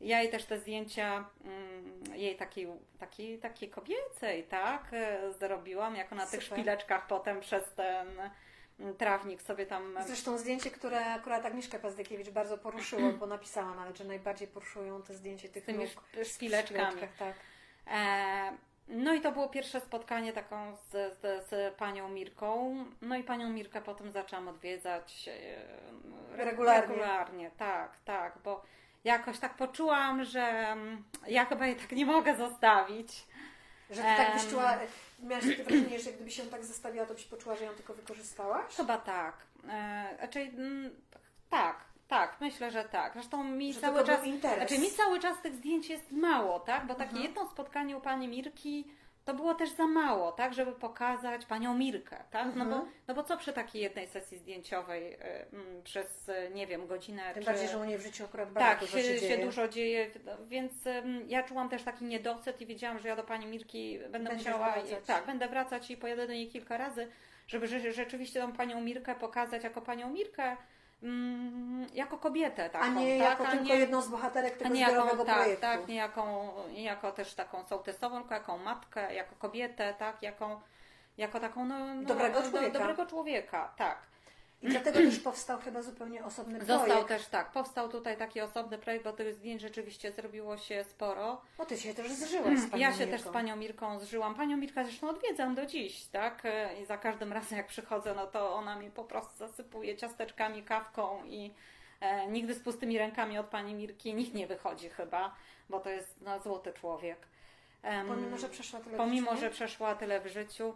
Ja jej też te zdjęcia mm, jej takiej, takiej, takiej kobiecej, tak, e, zrobiłam, jak ona na tych szpileczkach potem przez ten mm, trawnik sobie tam Zresztą zdjęcie, które akurat Agnieszka Pazdykiewicz bardzo poruszyło, bo napisała nawet, że najbardziej poruszują te zdjęcie tych z tymi nóg szpileczkami. tak. E, no i to było pierwsze spotkanie taką z, z, z panią Mirką. No i panią Mirkę potem zaczęłam odwiedzać e, re- Regularnie. regularnie. Tak, tak, bo jakoś tak poczułam, że mm, ja chyba jej tak nie mogę zostawić. Że ty tak byś czuła, miałaś takie wrażenie, że gdyby się ją tak zostawiła, to byś poczuła, że ją tylko wykorzystałaś? Chyba tak. E, znaczy, mm, tak, tak, myślę, że tak. Zresztą mi Że cały czas. Znaczy mi cały czas tych zdjęć jest mało, tak? Bo takie Mhm. jedno spotkanie u pani Mirki to było też za mało, tak? Żeby pokazać panią Mirkę, tak? No, Mhm. bo, no bo co przy takiej jednej sesji zdjęciowej y, mm, przez, y, nie wiem, godzinę Tym czy... bardziej, że u niej w życiu akurat bardzo Tak, dużo się, się, dzieje. dużo dzieje, no, więc ym, ja czułam też taki niedosyt i wiedziałam, że ja do pani Mirki będę Będziesz musiała, wracać. tak, będę wracać i pojadę do niej kilka razy, żeby rze- rzeczywiście tą panią Mirkę pokazać jako panią Mirkę, mm, jako kobietę taką, A nie tak? jako A tylko nie- jedną z bohaterek tego nie jako, tak, projektu. tak, nie jako, nie jako też taką sołtysową, tylko jako matkę, jako kobietę, tak, jako, jako taką no, no, Dobrego do- człowieka. dobrego człowieka, tak. I dlatego też powstał chyba zupełnie osobny Został projekt. też tak, powstał tutaj taki osobny projekt, bo tych zdjęć rzeczywiście zrobiło się sporo. Bo ty się też zżyłaś z panią Ja się Mirką. też z panią Mirką zżyłam. Panią Mirkę zresztą odwiedzam do dziś, tak? I za każdym razem jak przychodzę, no to ona mi po prostu zasypuje ciasteczkami, kawką i e, nigdy z pustymi rękami od pani Mirki nikt nie wychodzi chyba, bo to jest no, złoty człowiek. Em, Pomimo, że przeszła tyle pomimo, życia, że nie? przeszła tyle w życiu.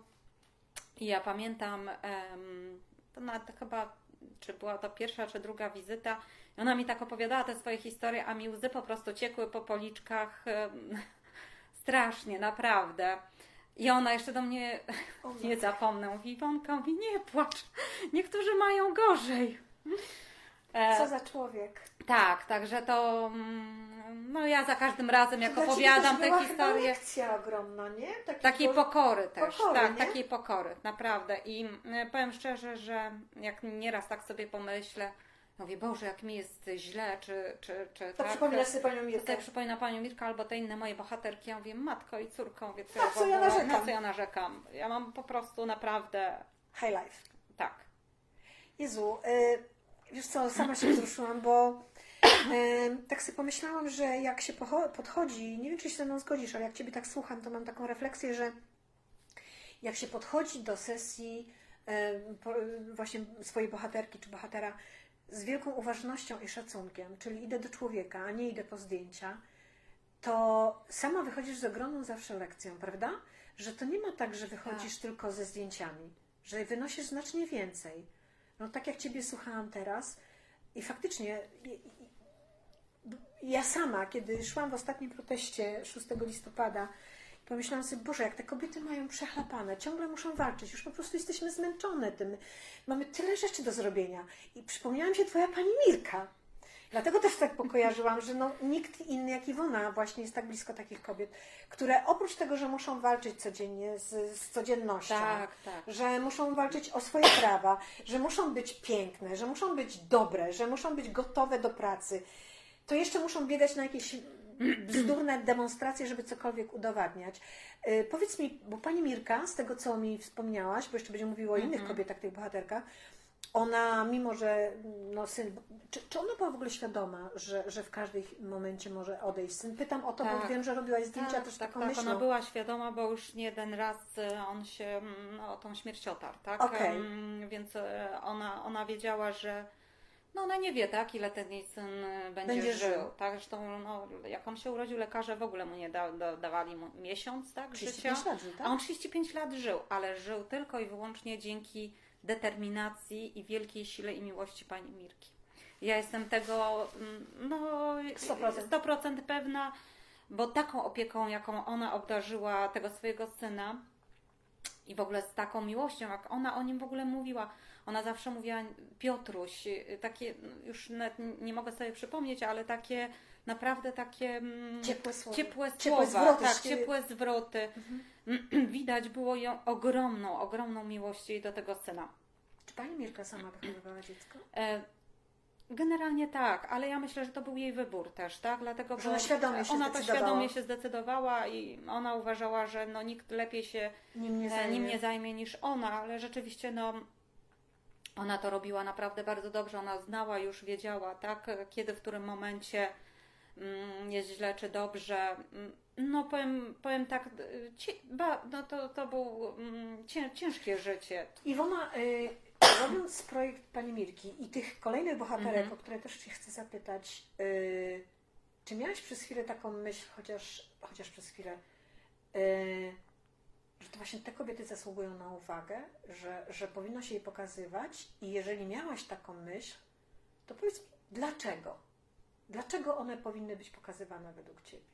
I ja pamiętam, em, to nawet chyba, czy była to pierwsza, czy druga wizyta, i ona mi tak opowiadała te swoje historie, a mi łzy po prostu ciekły po policzkach. strasznie, naprawdę. I ona jeszcze do mnie, nie zapomnę, mówi, Iwonka, mówi, nie płacz, niektórzy mają gorzej. E, Co za człowiek. tak, także to, mm, no ja za każdym razem, jak opowiadam te historie, lekcja ogromna, nie? Taki Takiej po- pokory też, pokory, tak, nie? takiej pokory, naprawdę. I y, powiem szczerze, że jak nieraz tak sobie pomyślę, mówię, Boże, jak mi jest źle, czy, czy, czy To tak. przypominasz sobie panią Mirkę. sobie przypomina Panią Mirkę albo te inne moje bohaterki. Ja mówię, matko i córką, mówię, co, Na ja, co ja narzekam? na co ja narzekam. Ja mam po prostu naprawdę, High life. tak. Jezu, y, wiesz co, sama się wzruszyłam, bo y, tak sobie pomyślałam, że jak się podchodzi, nie wiem czy się ze mną zgodzisz, ale jak Ciebie tak słucham, to mam taką refleksję, że jak się podchodzi do sesji y, po, właśnie swojej bohaterki czy bohatera z wielką uważnością i szacunkiem, czyli idę do człowieka, a nie idę po zdjęcia, to sama wychodzisz z ogromną zawsze lekcją, prawda? Że to nie ma tak, że wychodzisz tylko ze zdjęciami, że wynosisz znacznie więcej. No tak jak Ciebie słuchałam teraz i faktycznie ja sama, kiedy szłam w ostatnim proteście 6 listopada, pomyślałam sobie, Boże, jak te kobiety mają przechlapane, ciągle muszą walczyć, już po prostu jesteśmy zmęczone tym, mamy tyle rzeczy do zrobienia. I przypomniała mi się Twoja Pani Mirka. Dlatego też tak pokojarzyłam, że no, nikt inny jak Iwona właśnie jest tak blisko takich kobiet, które oprócz tego, że muszą walczyć codziennie z, z codziennością, Tak, tak. że muszą walczyć o swoje prawa, że muszą być piękne, że muszą być dobre, że muszą być gotowe do pracy, to jeszcze muszą biegać na jakieś bzdurne demonstracje, żeby cokolwiek udowadniać. Yy, powiedz mi, bo pani Mirka, z tego co mi wspomniałaś, bo jeszcze będziemy mówiło o innych kobietach, tych bohaterkach, ona, mimo że no, syn. Czy, czy ona była w ogóle świadoma, że, że w każdym momencie może odejść syn? Pytam o to, bo Tak. wiem, że robiłaś zdjęcia też tak, taką tak. myślą. Ona była świadoma, bo już nie jeden raz e, on się mm, o tą śmierć otarł, tak? Em, Więc e, ona, ona wiedziała, że no ona nie wie, tak, ile ten jej syn e, będzie, Będzie żył. żył. Tak, zresztą no, jak on się urodził, lekarze w ogóle mu nie da, da, dawali mu miesiąc, tak, życia. 35 lat żył, tak? A on 35 lat żył, ale żył tylko i wyłącznie dzięki determinacji i wielkiej sile i miłości pani Mirki. Ja jestem tego mm, no, 100%. 100% pewna, bo taką opieką, jaką ona obdarzyła tego swojego syna, i w ogóle z taką miłością, jak ona o nim w ogóle mówiła. Ona zawsze mówiła Piotruś, takie, no, już nie mogę sobie przypomnieć, ale takie naprawdę takie mm, Ciepłe słowa. ciepłe Ciepłe słowa, zwroty, tak, ciepłe zwroty. Widać było ją ogromną, ogromną miłość jej do tego syna. Czy pani Mirka sama wychowywała dziecko? E, Generalnie tak, ale ja myślę, że to był jej wybór też, tak? Dlatego, Że ona świadomie się ona to świadomie się zdecydowała i ona uważała, że no, nikt lepiej się Nim nie e, zajmie. nim nie zajmie niż ona, ale rzeczywiście no, ona to robiła naprawdę bardzo dobrze. Ona znała, już wiedziała, tak, kiedy, w którym momencie jest źle czy dobrze. Mm, No powiem, powiem tak, y, ci, ba, no to, to było mm, cię, ciężkie życie. Iwona, y, robiąc projekt Pani Mirki i tych kolejnych bohaterek, Mhm. o które też Cię chcę zapytać, y, czy miałaś przez chwilę taką myśl, chociaż, chociaż przez chwilę, y, że to właśnie te kobiety zasługują na uwagę, że, że powinno się je pokazywać i jeżeli miałaś taką myśl, to powiedz mi, dlaczego? Dlaczego one powinny być pokazywane według Ciebie?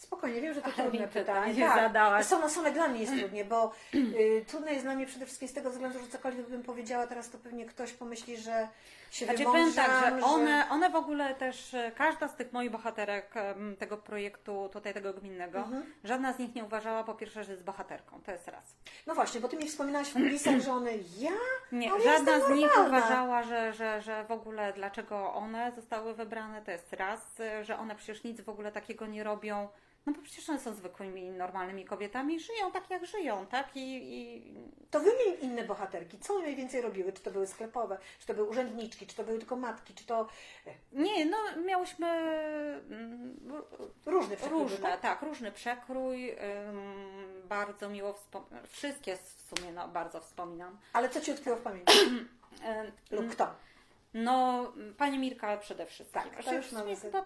Spokojnie, wiem, że to trudne pytanie. pytanie zadałaś. Są, są dla mnie jest trudnie, bo y, trudne jest dla mnie przede wszystkim z tego względu, że cokolwiek bym powiedziała teraz, to pewnie ktoś pomyśli, że się Znaczy powiem tak, że że... one, one w ogóle też, e, każda z tych moich bohaterek tego projektu, tutaj tego gminnego, Mhm. żadna z nich nie uważała po pierwsze, że jest bohaterką, to jest raz. No właśnie, bo Ty mi wspominałaś w kulisach, że one ja? Nie, Ale żadna z nich uważała, że, że, że w ogóle dlaczego one zostały wybrane, to jest raz, e, że one przecież nic w ogóle takiego nie robią. No bo przecież one są zwykłymi, normalnymi kobietami, żyją tak jak żyją, tak? I, i To wymień inne bohaterki. Co one najwięcej robiły? Czy to były sklepowe, czy to były urzędniczki, czy to były tylko matki, czy to nie, no miałyśmy mm, różne przekrój, Różne, tak? tak, różny przekrój. bardzo miło wspominam. Wszystkie w sumie no, bardzo wspominam. Ale co Ci utkwiło w pamięci? Lub kto? No, pani Mirka przede wszystkim. Tak, to już mamy chyba,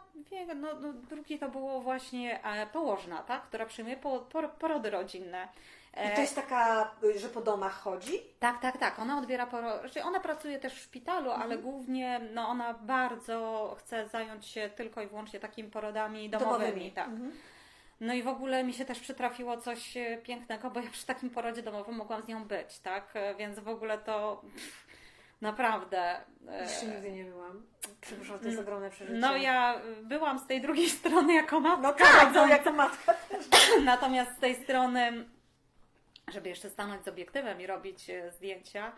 no, no, drugi to było właśnie e, położna, tak? która przyjmuje po, por, porody rodzinne. E, I to jest taka, że po domach chodzi? Tak, tak, tak. Ona odbiera porody. Znaczy ona pracuje też w szpitalu, Mhm. ale głównie no, ona bardzo chce zająć się tylko i wyłącznie takimi porodami domowymi. Domowymi. Tak. Mhm. No i w ogóle mi się też przytrafiło coś e, pięknego, bo ja przy takim porodzie domowym mogłam z nią być, tak? E, Więc w ogóle to pff, naprawdę. e, Jeszcze nigdy nie byłam. Przepraszam, to jest ogromne przeżycie. No ja byłam z tej drugiej strony jako matka. No tak, no jako matka też. Natomiast z tej strony, żeby jeszcze stanąć z obiektywem i robić e, zdjęcia,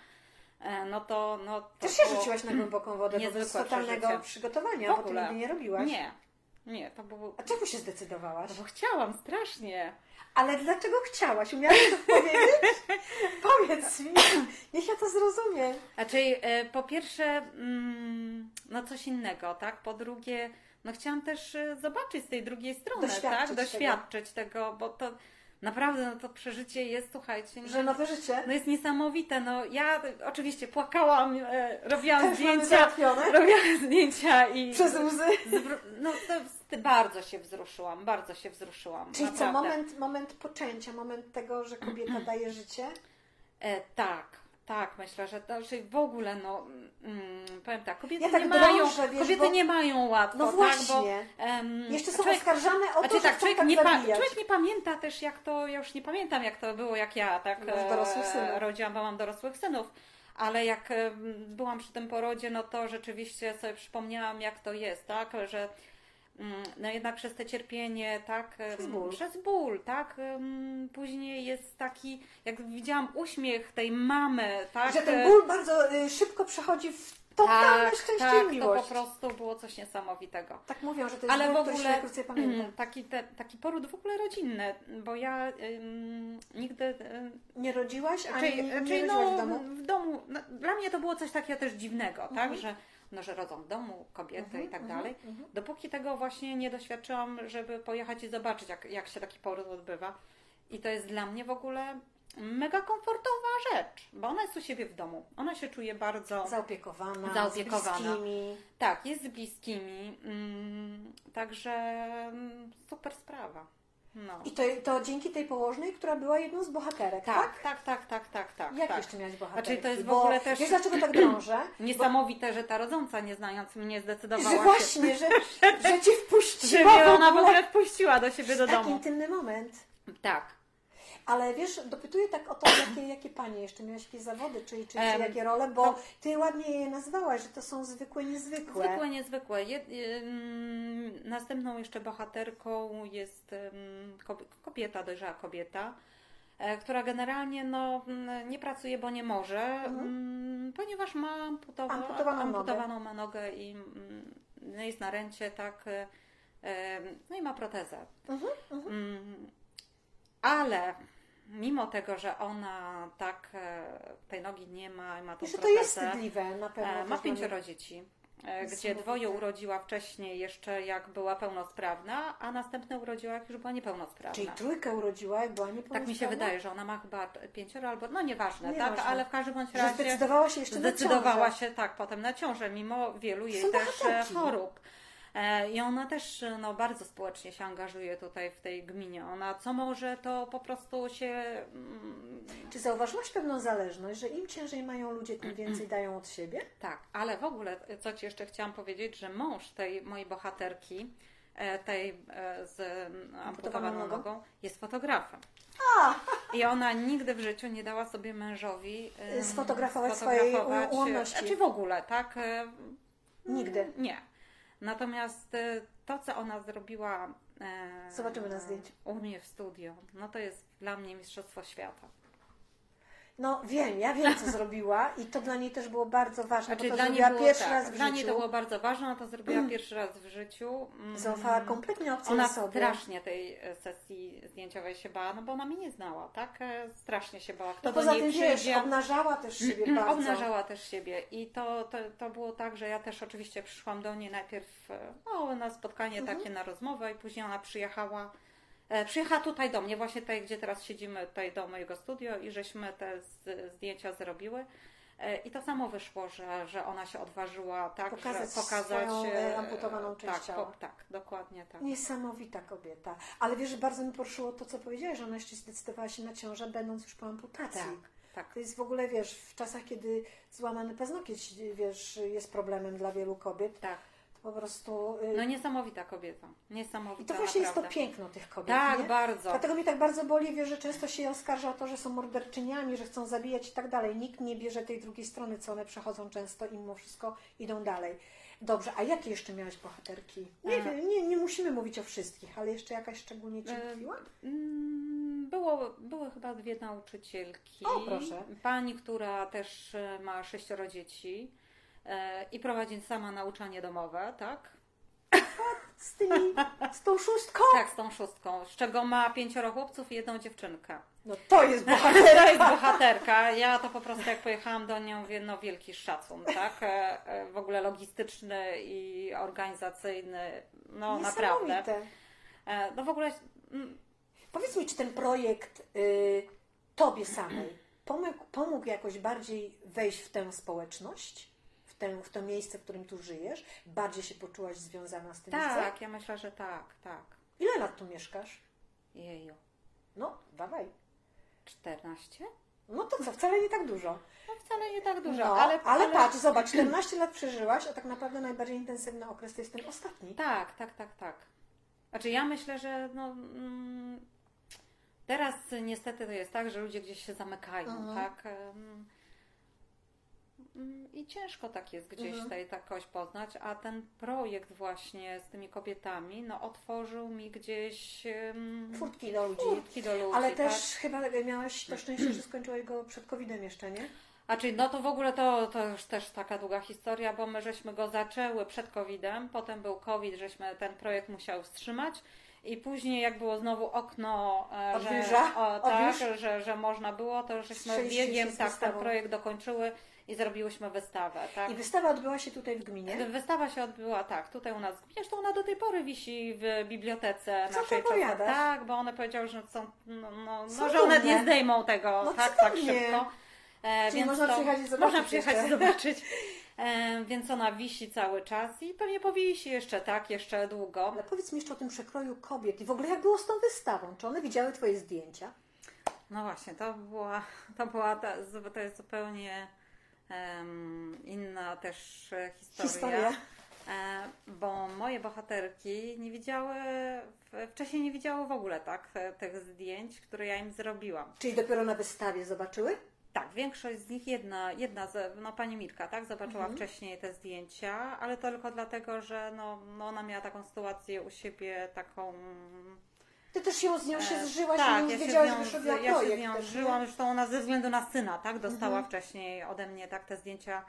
e, no to. No, to Też się było rzuciłaś na głęboką wodę, bo bez totalnego przygotowania, bo ogóle. nigdy nie robiłaś. Nie, nie, to było. A czemu się zdecydowałaś? No bo chciałam strasznie. Ale dlaczego chciałaś? Umiałaś to powiedzieć? Powiedz mi, niech ja to zrozumiem. Znaczy, e, po pierwsze, mm, no coś innego, tak? Po drugie, no chciałam też e, zobaczyć z tej drugiej strony, Doświadczyć tak? tego. Doświadczyć tego. bo to naprawdę no to przeżycie jest, słuchajcie, no, Że nowe życie no jest niesamowite. No ja oczywiście płakałam, e, robiłam też zdjęcia, robiłam zdjęcia i Przez łzy. no bardzo się wzruszyłam, bardzo się wzruszyłam. Czyli co, naprawdę. moment, moment poczęcia, moment tego, że kobieta daje życie? E, tak, tak, myślę, że że w ogóle, no, mm, powiem tak, kobiety, Ja tak nie, mają, drążę, wiesz, kobiety bo- nie mają łatwo, No tak, właśnie. bo em, Jeszcze są człowiek, oskarżane o to, znaczy że tak, człowiek, tak nie pa, człowiek nie pamięta też jak to, ja już nie pamiętam jak to było, jak ja, tak, synów. rodziłam, bo mam dorosłych synów, ale jak byłam przy tym porodzie, no to rzeczywiście sobie przypomniałam jak to jest, tak, że no jednak przez te cierpienie, tak, Przez ból. przez ból, tak, em, później jest taki, jak widziałam uśmiech tej mamy, tak, Że ten e, ból bardzo y, szybko przechodzi w totalne tak, szczęście tak, i to miłość. po prostu było coś niesamowitego. Tak mówią, że to jest Ale ból, w który ogóle najkrócej pamięta. mm, taki, te, taki poród w ogóle rodzinny, bo ja ym, nigdy. Ym, Nie rodziłaś, ani czyli, nie, czyli nie no, rodziłaś w domu? w domu no, dla mnie to było coś takiego też dziwnego, Mhm. tak, że, no, że rodzą w domu kobiety Mhm, i tak mhm, dalej. mhm. Dopóki tego właśnie nie doświadczyłam, żeby pojechać i zobaczyć, jak, jak się taki poród odbywa. I to jest dla mnie w ogóle mega komfortowa rzecz, bo ona jest u siebie w domu. Ona się czuje bardzo. Zaopiekowana, Zaopiekowana. z bliskimi. Tak, jest z bliskimi. Mm, także mm, super sprawa. No. I to, to dzięki tej położnej, która była jedną z bohaterek, tak? Tak, tak, tak, tak, tak, tak. Jak tak. jeszcze miałaś bohaterki? Znaczy, to jest w Bo ogóle też- Wiesz dlaczego tak drążę? Niesamowite, że ta rodząca, nie znając mnie, zdecydowała Że się, właśnie, że, że cię że wpuściła mnie w ona w ogóle wpuściła do siebie do domu. intymny moment. Tak. Ale wiesz, dopytuję tak o to, jakie, jakie panie jeszcze miałaś jakieś zawody, czy, czy, czy Em, jakie role, bo to- ty ładnie je nazwałaś, że to są zwykłe, niezwykłe. Zwykłe, niezwykłe. Je, ym, następną jeszcze bohaterką jest kobie- kobieta, dojrzała kobieta, e, która generalnie no, mm, nie pracuje, bo nie może, mm, ponieważ ma amputowa, Amputowaną nogę. amputowaną ma nogę i mm, no, jest na ręcie, tak, e, no i ma protezę. Mhm, Mm, Ale mimo tego, że ona tak e, tej nogi nie ma i ma tą Jeszcze to jest wstydliwe na pewno. E, Ma pięcioro dzieci, e, gdzie dwoje urodziła wcześniej jeszcze jak była pełnosprawna, a następne urodziła jak już była niepełnosprawna. Czyli trójkę urodziła, jak była Tak mi się niepełnosprawna? wydaje, że ona ma chyba pięcioro albo, no nieważne, Nieważne. tak, ale w każdym bądź Że razie zdecydowała się jeszcze na zdecydowała ciążę. się tak potem na ciążę, mimo wielu jej też bohaterki. chorób. E, I ona też no, bardzo społecznie się angażuje tutaj w tej gminie. Ona co może, to po prostu się mm, Czy zauważyłaś pewną zależność, że im ciężej mają ludzie, tym więcej dają od siebie? Tak, ale w ogóle, co Ci jeszcze chciałam powiedzieć, że mąż tej mojej bohaterki, e, tej e, z mm, amputowaną nogą? jest fotografem. I ona nigdy w życiu nie dała sobie mężowi Sfotografować swojej sfotografować, u- ułomności. Czy w ogóle, tak? Nigdy. Nie. Natomiast e, to, co ona zrobiła e, Zobaczymy na zdjęciu. u mnie w studio, no to jest dla mnie Mistrzostwo Świata. No wiem, ja wiem, co zrobiła i to dla niej też było bardzo ważne, Znaczy, bo to dla niej zrobiła było, pierwszy tak, raz w Dla niej życiu. to było bardzo ważne, ona to zrobiła pierwszy raz w życiu. Mm, Zaufała kompletnie obcej Ona osobie. strasznie tej e, sesji zdjęciowej się bała, no bo ona mnie nie znała, tak? E, Strasznie się bała. Kto No poza niej tym, wiesz, przyjdzie, obnażała też siebie bardzo. obnażała też siebie. I to, to, to było tak, że ja też oczywiście przyszłam do niej najpierw e, no, na spotkanie Mhm. takie na rozmowę i później ona przyjechała Przyjechała tutaj do mnie, właśnie tutaj, gdzie teraz siedzimy, tutaj do mojego studio i żeśmy te zdjęcia zrobiły. E, I to samo wyszło, że, że ona się odważyła tak, Pokazać że pokazać swoją, e, e, amputowaną część tak, ciała. tak, dokładnie tak. Niesamowita kobieta. Ale wiesz, że bardzo mi poruszyło to, co powiedziałaś, że ona jeszcze zdecydowała się na ciążę, będąc już po amputacji. Tak, tak. To jest w ogóle, wiesz, w czasach, kiedy złamany paznokieć, wiesz, jest problemem dla wielu kobiet, tak. Po prostu... y, No niesamowita kobieta. Niesamowita. I to właśnie jest to naprawdę. piękno tych kobiet, Tak, nie? bardzo. Dlatego mnie tak bardzo boli, wiesz, że często się oskarża o to, że są morderczyniami, że chcą zabijać i tak dalej. Nikt nie bierze tej drugiej strony, co one przechodzą często i mimo wszystko idą dalej. Dobrze, a jakie jeszcze miałaś bohaterki? Nie E. wiem, nie, nie musimy mówić o wszystkich, ale jeszcze jakaś szczególnie Ci E, mówiła? Mm, Było, były chyba dwie nauczycielki. O, proszę. Pani, która też e, ma sześcioro dzieci e, i prowadzi sama nauczanie domowe, tak? Z tymi, z tą szóstką? Tak, z tą szóstką, z czego ma pięcioro chłopców i jedną dziewczynkę. No to jest To bohaterka. jest bohaterka. Ja to po prostu jak pojechałam do nią, mówię, no wielki szacun, tak? E, e, W ogóle logistyczny i organizacyjny, no naprawdę. E, No w ogóle mm, Powiedz mi, czy ten projekt y, Tobie samej pomógł, pomógł jakoś bardziej wejść w tę społeczność? W, tę, w to miejsce, w którym tu żyjesz? Bardziej się poczułaś związana z tym miejscem? tak, ja myślę, że tak, tak. Ile lat tu mieszkasz? Jeju. No, dawaj. 14? No to co, wcale nie tak dużo. No wcale nie tak dużo, No, ale, ale, patrz, zobacz, 14 lat przeżyłaś, a tak naprawdę najbardziej intensywny okres to jest ten ostatni. Tak, tak, tak, tak. Znaczy ja myślę, że no, mm, teraz niestety to jest tak, że ludzie gdzieś się zamykają, Mhm. tak? I ciężko tak jest gdzieś Mhm. tutaj takoś poznać, a ten projekt właśnie z tymi kobietami, no otworzył mi gdzieś em, Furtki do ludzi. furtki do ludzi. Ale tak? też chyba miałaś to szczęście, że skończyłaś go przed COVID-em jeszcze, nie? A czyli no to w ogóle to, to już też taka długa historia, bo my żeśmy go zaczęły przed COVID-em, potem był COVID, żeśmy ten projekt musiał wstrzymać i później jak było znowu okno, e, że, o, tak, że, że można było, to żeśmy biegiem tak, ten projekt dokończyły i zrobiłyśmy wystawę. Tak? I wystawa odbyła się tutaj w gminie. Wystawa się odbyła tak, tutaj u nas. Zresztą ona do tej pory wisi w bibliotece Co naszej. opowiadasz? Tak, bo one powiedziały, że są, no, no, Co no, że one nie zdejmą tego No tak, co tak szybko. E, Czyli można przyjechać i zobaczyć Można przyjechać jeszcze. i zobaczyć. E, więc ona wisi cały czas i pewnie powisi jeszcze tak, jeszcze długo. Ale powiedz mi jeszcze o tym przekroju kobiet i w ogóle jak było z tą wystawą? Czy one widziały Twoje zdjęcia? No właśnie, to była, to była ta, to jest zupełnie inna też historia. Historia. E, bo moje bohaterki nie widziały, wcześniej nie widziały w ogóle tak tych zdjęć, które ja im zrobiłam. Czyli dopiero na wystawie zobaczyły? Tak, większość z nich, jedna, jedna z, no pani Mirka, tak, zobaczyła Mhm. wcześniej te zdjęcia, ale to tylko dlatego, że no, no ona miała taką sytuację u siebie, taką... Ty też się z nią się e, zżyłaś tak, i nie ja się wiedziałaś, z że robiła Ja się projekt. z nią żyłam, zresztą ona ze względu na syna, tak, dostała Mhm. wcześniej ode mnie tak te zdjęcia,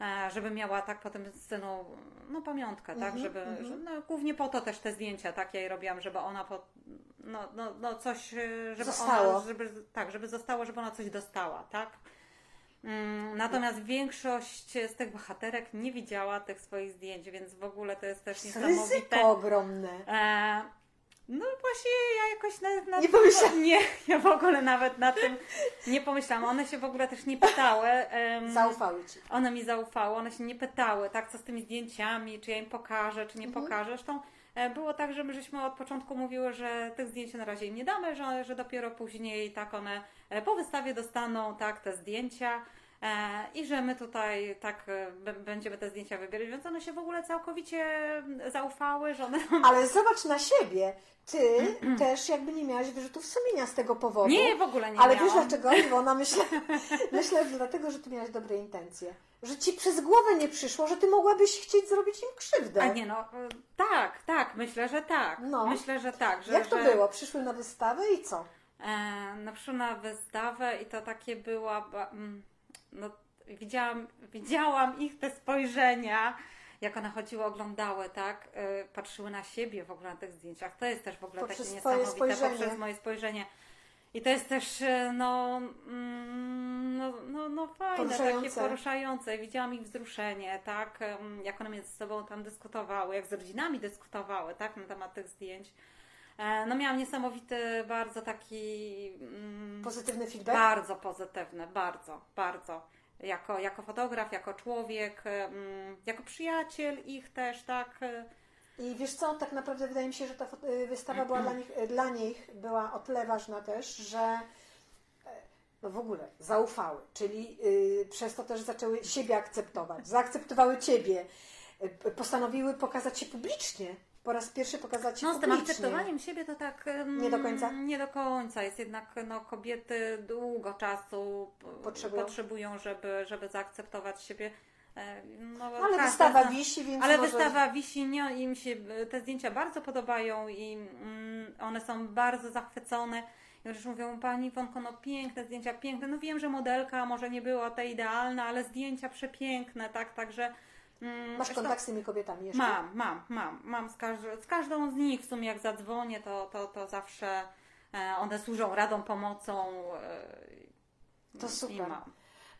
e, żeby miała tak po tym synu, no pamiątkę, tak, Mhm, żeby, mhm. że, no, głównie po to też te zdjęcia, tak, ja jej robiłam, żeby ona po, no, no, no coś, e, żeby Zostało. ona, żeby, tak, żeby zostało, żeby ona coś dostała, tak. Mm, Natomiast większość z tych bohaterek nie widziała tych swoich zdjęć, więc w ogóle to jest też niesamowite. ryzyko ogromne. E, no właśnie ja jakoś na, na Nie pomyślałam. Nie, ja w ogóle nawet na tym nie pomyślałam. One się w ogóle też nie pytały. em, Zaufały ci. one mi zaufały, one się nie pytały, tak, co z tymi zdjęciami, czy ja im pokażę, czy nie Mhm. pokażę. Zresztą e, było tak, że my żeśmy od początku mówiły, że tych zdjęć na razie im nie damy, że, że dopiero później tak one e, po wystawie dostaną tak te zdjęcia. E, I że my tutaj tak e, będziemy te zdjęcia wybierać, więc one się w ogóle całkowicie zaufały, że one Ale zobacz na siebie. Ty też jakby nie miałaś wyrzutów sumienia z tego powodu. Nie, w ogóle nie Ale miałam. wiesz dlaczego, Iwona? Myślę, myślę dlatego, że ty miałaś dobre intencje. Że ci przez głowę nie przyszło, że ty mogłabyś chcieć zrobić im krzywdę. A nie no, y, tak, tak, myślę, że tak. No. Myślę, że tak. Że, Jak to że, było? Przyszły na wystawę i co? E, no przyszły na wystawę i to takie była, ba- no widziałam, widziałam ich te spojrzenia, jak one chodziły, oglądały, tak, e, patrzyły na siebie w ogóle na tych zdjęciach. To jest też w ogóle Poprzez takie niesamowite, spojrzenie. poprzez moje spojrzenie. I to jest też, e, no, mm, no, no, no fajne, Poruszające. takie poruszające. Widziałam ich wzruszenie, tak, jak one między sobą tam dyskutowały, jak z rodzinami dyskutowały, tak, na temat tych zdjęć. E, No miałam niesamowity, bardzo taki... mm, Pozytywny feedback? Bardzo pozytywny, bardzo, bardzo. Jako, jako fotograf, jako człowiek, mm, jako przyjaciel ich też, tak. e, I wiesz co, tak naprawdę wydaje mi się, że ta y, wystawa była dla nich, y, dla nich była o tyle ważna też, że e, no w ogóle zaufały, czyli y, przez to też zaczęły siebie akceptować, zaakceptowały ciebie, postanowiły pokazać się publicznie, po raz pierwszy pokazać się No z tym publicznie. akceptowaniem siebie to tak... mm, Nie do końca? Nie do końca. Jest jednak, no kobiety długo czasu p- Potrzebują. potrzebują żeby, żeby zaakceptować siebie. E, No, Ale każda wystawa zna- wisi, więc Ale może... wystawa wisi, nie, im się e, te zdjęcia bardzo podobają i mm, one są bardzo zachwycone. I już mówią, Pani Iwonko, no piękne zdjęcia, piękne. No wiem, że modelka może nie była ta idealna, ale zdjęcia przepiękne, tak, także... mm, Masz kontakt z tymi kobietami jeszcze? Mam, mam, mam. Mam z, każ- z każdą z nich w sumie jak zadzwonię, to, to, to zawsze e, one służą radą, pomocą. E, To super.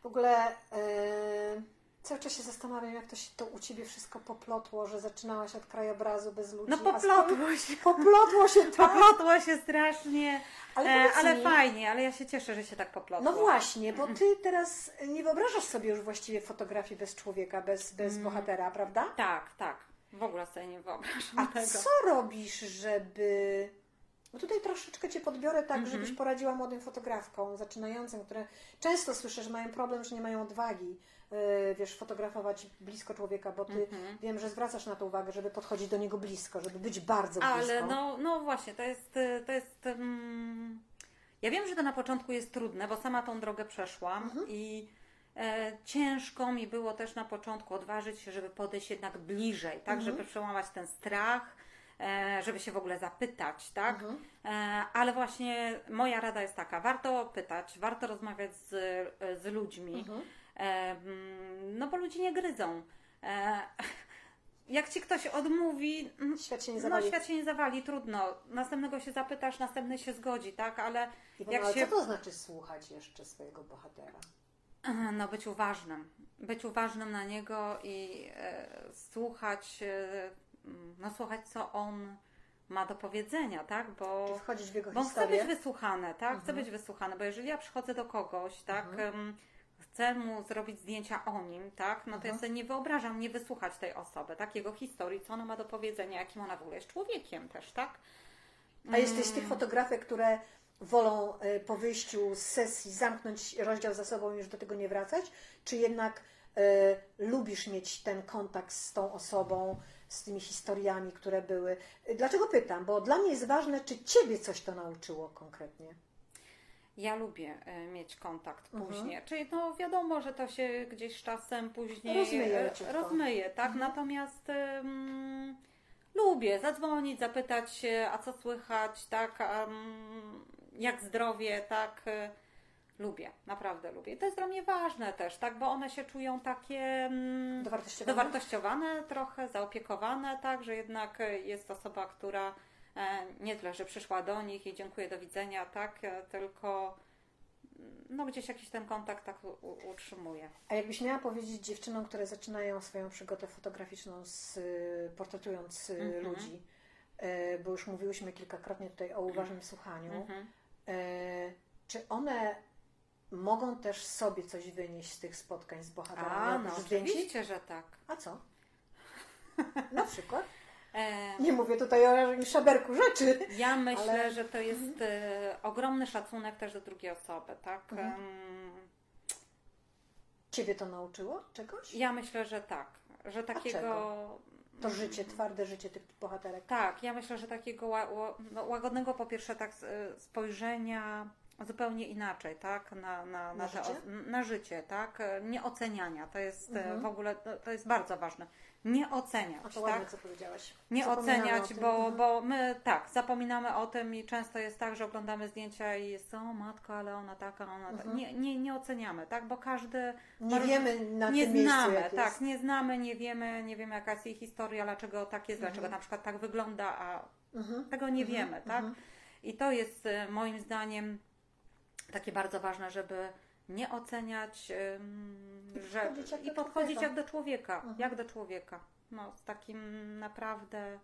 W ogóle y, cały czas się zastanawiam, jak to się to u Ciebie wszystko poplotło, że zaczynałaś od krajobrazu bez ludzi. No poplotło się. Poplotło się tak. Poplotło się strasznie, Ale, e, ale mi, fajnie, ale ja się cieszę, że się tak poplotło. No właśnie, bo Ty teraz nie wyobrażasz sobie już właściwie fotografii bez człowieka, bez, bez Mm. bohatera, prawda? Tak, tak. W ogóle sobie nie wyobrażam A tego. co robisz, żeby... No tutaj troszeczkę Cię podbiorę tak, Mhm. żebyś poradziła młodym fotografkom zaczynającym, które często słyszę, że mają problem, że nie mają odwagi, wiesz, fotografować blisko człowieka, bo Ty Mhm. wiem, że zwracasz na to uwagę, żeby podchodzić do niego blisko, żeby być bardzo blisko. Ale no, no właśnie, to jest, y, to jest. mm, ja wiem, że to na początku jest trudne, bo sama tą drogę przeszłam Mhm. i e, ciężko mi było też na początku odważyć się, żeby podejść jednak bliżej, tak, Mhm. żeby przełamać ten strach, e, żeby się w ogóle zapytać, tak. Mhm. E, ale właśnie moja rada jest taka: warto pytać, warto rozmawiać z, z ludźmi. Mhm. E, mm, no bo ludzie nie gryzą. E, jak ci ktoś odmówi, mm, Świat się nie no zawali. świat się nie zawali, trudno. Następnego się zapytasz, następny się zgodzi, tak? Ale Iwona, jak ale się... co to znaczy słuchać jeszcze swojego bohatera? No być uważnym. Być uważnym na niego i e, słuchać, e, no słuchać co on ma do powiedzenia, tak? Bo... Czy wchodzić w jego Bo on chce historię? być wysłuchany, tak? Chce Mhm. być wysłuchany, bo jeżeli ja przychodzę do kogoś, tak, em, chcę mu zrobić zdjęcia o nim, tak, no to ja Mhm. sobie nie wyobrażam nie wysłuchać tej osoby, tak, jego historii, co ona ma do powiedzenia, jakim ona w ogóle jest człowiekiem też, tak? A jesteś Mm. tych fotografek, które wolą y, po wyjściu z sesji zamknąć rozdział za sobą i już do tego nie wracać? Czy jednak y, lubisz mieć ten kontakt z tą osobą, z tymi historiami, które były. Y, Dlaczego pytam? Bo dla mnie jest ważne, czy ciebie coś to nauczyło konkretnie. Ja lubię e, mieć kontakt Mhm. później. Czyli no wiadomo, że to się gdzieś z czasem później Rozmyje e, rozmyje tak? Natomiast em, lubię zadzwonić, zapytać się, a co słychać, tak? Mm, jak zdrowie, tak? E, Lubię, naprawdę lubię. I to jest dla mnie ważne też, tak? Bo one się czują takie Dowartościowane? dowartościowane trochę, zaopiekowane, tak? Że jednak jest osoba, która nie tyle, że przyszła do nich i dziękuję, do widzenia, tak? E, Tylko mm, no gdzieś jakiś ten kontakt tak utrzymuje. A jakbyś miała powiedzieć dziewczynom, które zaczynają swoją przygodę fotograficzną, z, y, portretując y, Mhm. ludzi, y, bo już mówiłyśmy kilkakrotnie tutaj o uważnym słuchaniu, Mhm. y, czy one mogą też sobie coś wynieść z tych spotkań z bohaterami? A, no oczywiście, że tak. A co? Na przykład? E, Nie mówię tutaj o jakimś szaberku rzeczy. Ja myślę, Ale- że to jest e, ogromny szacunek też do drugiej osoby, tak? Mhm. Ciebie to nauczyło czegoś? Ja myślę, że tak. Że takiego. To życie, twarde życie tych bohaterek. Tak, ja myślę, że takiego no, łagodnego po pierwsze tak e, spojrzenia zupełnie inaczej, tak? Na, na, Na te życie? os- na życie, tak? Nie oceniania. To jest e, Mhm. w ogóle to, jest bardzo ważne. Nie A oceniać, to ładnie, tak? co powiedziałaś. Nie oceniać, bo, bo my tak, zapominamy o tym i często jest tak, że oglądamy zdjęcia i jest o matko, ale ona taka, ona ta. Mhm. Nie, nie, nie oceniamy, tak? Bo każdy Nie wiemy na nie tym miejscu, znamy, jak tak, nie znamy, nie wiemy, nie wiemy jaka jest jej historia, dlaczego tak jest, dlaczego Mhm. na przykład tak wygląda, a Mhm. tego nie Mhm. wiemy, tak? Mhm. I to jest e, moim zdaniem takie bardzo ważne, żeby nie oceniać, I że podchodzić jak i do podchodzić człowieka. jak do człowieka, Mhm. jak do człowieka. No, z takim naprawdę.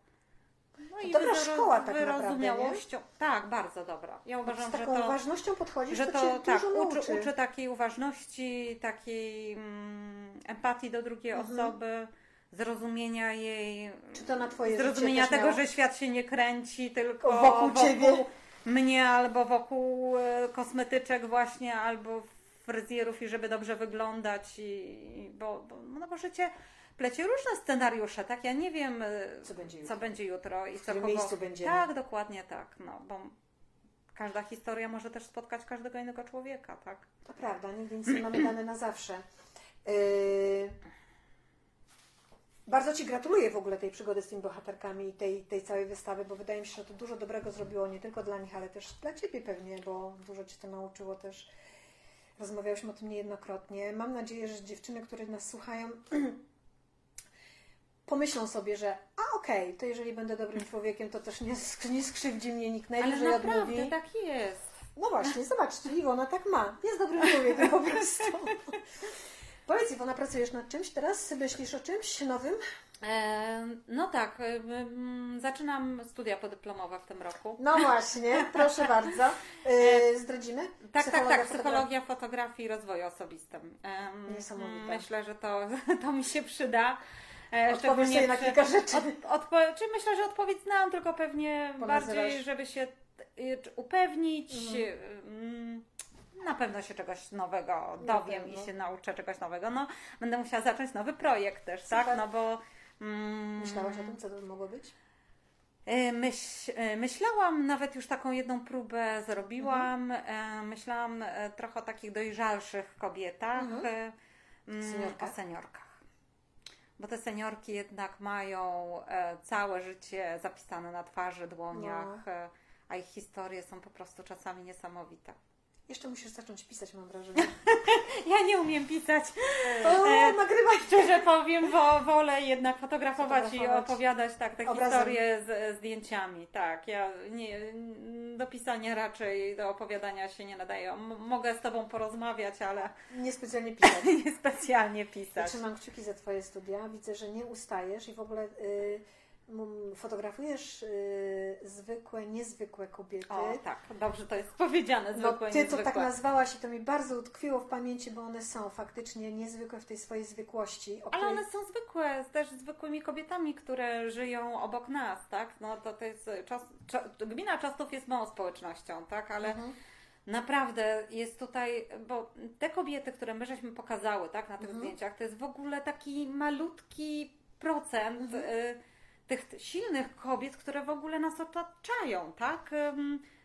No To dobra wyro- szkoła tak naprawdę, wyrozumiałością. Tak, bardzo dobra. Ja Z uważam, że taką to, uważnością podchodzisz, że to, to tak, uczy, nauczy. uczy takiej uważności, takiej mm, empatii do drugiej Mhm. osoby, zrozumienia jej, Czy to na twoje zrozumienia tego, miało? że świat się nie kręci tylko Wokół ciebie. Mnie, albo wokół e, kosmetyczek właśnie, albo fryzjerów i żeby dobrze wyglądać i bo, bo, no bo życie plecie różne scenariusze, tak? Ja nie wiem, e, Co będzie co jutro? będzie jutro i co którym kogo... miejscu będziemy. Tak, dokładnie tak, no, bo każda historia może też spotkać każdego innego człowieka, tak? To prawda, nigdy nic nie mamy dane na zawsze. Yy... Bardzo Ci gratuluję w ogóle tej przygody z tymi bohaterkami i tej, tej całej wystawy, bo wydaje mi się, że to dużo dobrego zrobiło nie tylko dla nich, ale też dla Ciebie pewnie, bo dużo Cię to nauczyło też. Rozmawiałyśmy o tym niejednokrotnie. Mam nadzieję, że dziewczyny, które nas słuchają, pomyślą sobie, że a okej, to jeżeli będę dobrym człowiekiem, to też nie, sk- nie skrzywdzi mnie nikt Ale najwyżej naprawdę odmówi. tak jest. No właśnie, zobaczcie, Iwona tak ma. Jest dobrym człowiekiem po prostu. Powiedz Iwona, pracujesz nad czymś teraz? Myślisz o czymś nowym? E, no tak, e, mm, zaczynam studia podyplomowe w tym roku. No właśnie, proszę bardzo. Yy, zdradzimy? Tak, Psychologia, tak, tak. Psychologia fotografii i rozwoju osobistym. Niesamowite. Myślę, że to, to mi się przyda. E, sobie na kilka rzeczy. Od, czy myślę, że odpowiedź znam, tylko pewnie Ponazywasz. bardziej, żeby się y, upewnić. Mhm. Na pewno się czegoś nowego dowiem i się nauczę czegoś nowego. No, będę musiała zacząć nowy projekt też, tak? Super. No bo. mm, Myślałaś o tym, co to by mogło być? Myśl, e, myślałam, nawet już taką jedną próbę zrobiłam. Mhm. E, Myślałam e, trochę o takich dojrzalszych kobietach, Mhm. e, mm, Seniorkach. o seniorkach. Bo te seniorki jednak mają e, całe życie zapisane na twarzy, dłoniach, No. a ich historie są po prostu czasami niesamowite. Jeszcze musisz zacząć pisać, mam wrażenie. Ja nie umiem pisać. O, E, nagrywaj! Szczerze powiem, wo, wolę jednak fotografować, i Fotografować. opowiadać tak, te Obrazem. historie z zdjęciami. Tak, ja nie, do pisania raczej, do opowiadania się nie nadaję. M- mogę z Tobą porozmawiać, ale Niespecjalnie pisać. nie specjalnie Ja pisać. trzymam kciuki za Twoje studia. Widzę, że nie ustajesz i w ogóle y, fotografujesz y, zwykłe, niezwykłe kobiety. O, tak, dobrze to jest powiedziane, No, zwykłe, ty to niezwykłe. tak nazwałaś i to mi bardzo utkwiło w pamięci, bo one są faktycznie niezwykłe w tej swojej zwykłości. Ale której- one są zwykłe, też zwykłymi kobietami, które żyją obok nas, tak? No to, to jest czas, cza, gmina Czastów jest małą społecznością, tak? Ale Mhm. Naprawdę jest tutaj, bo te kobiety, które my żeśmy pokazały tak, na tych zdjęciach, to jest w ogóle taki malutki procent y, tych silnych kobiet, które w ogóle nas otaczają, tak?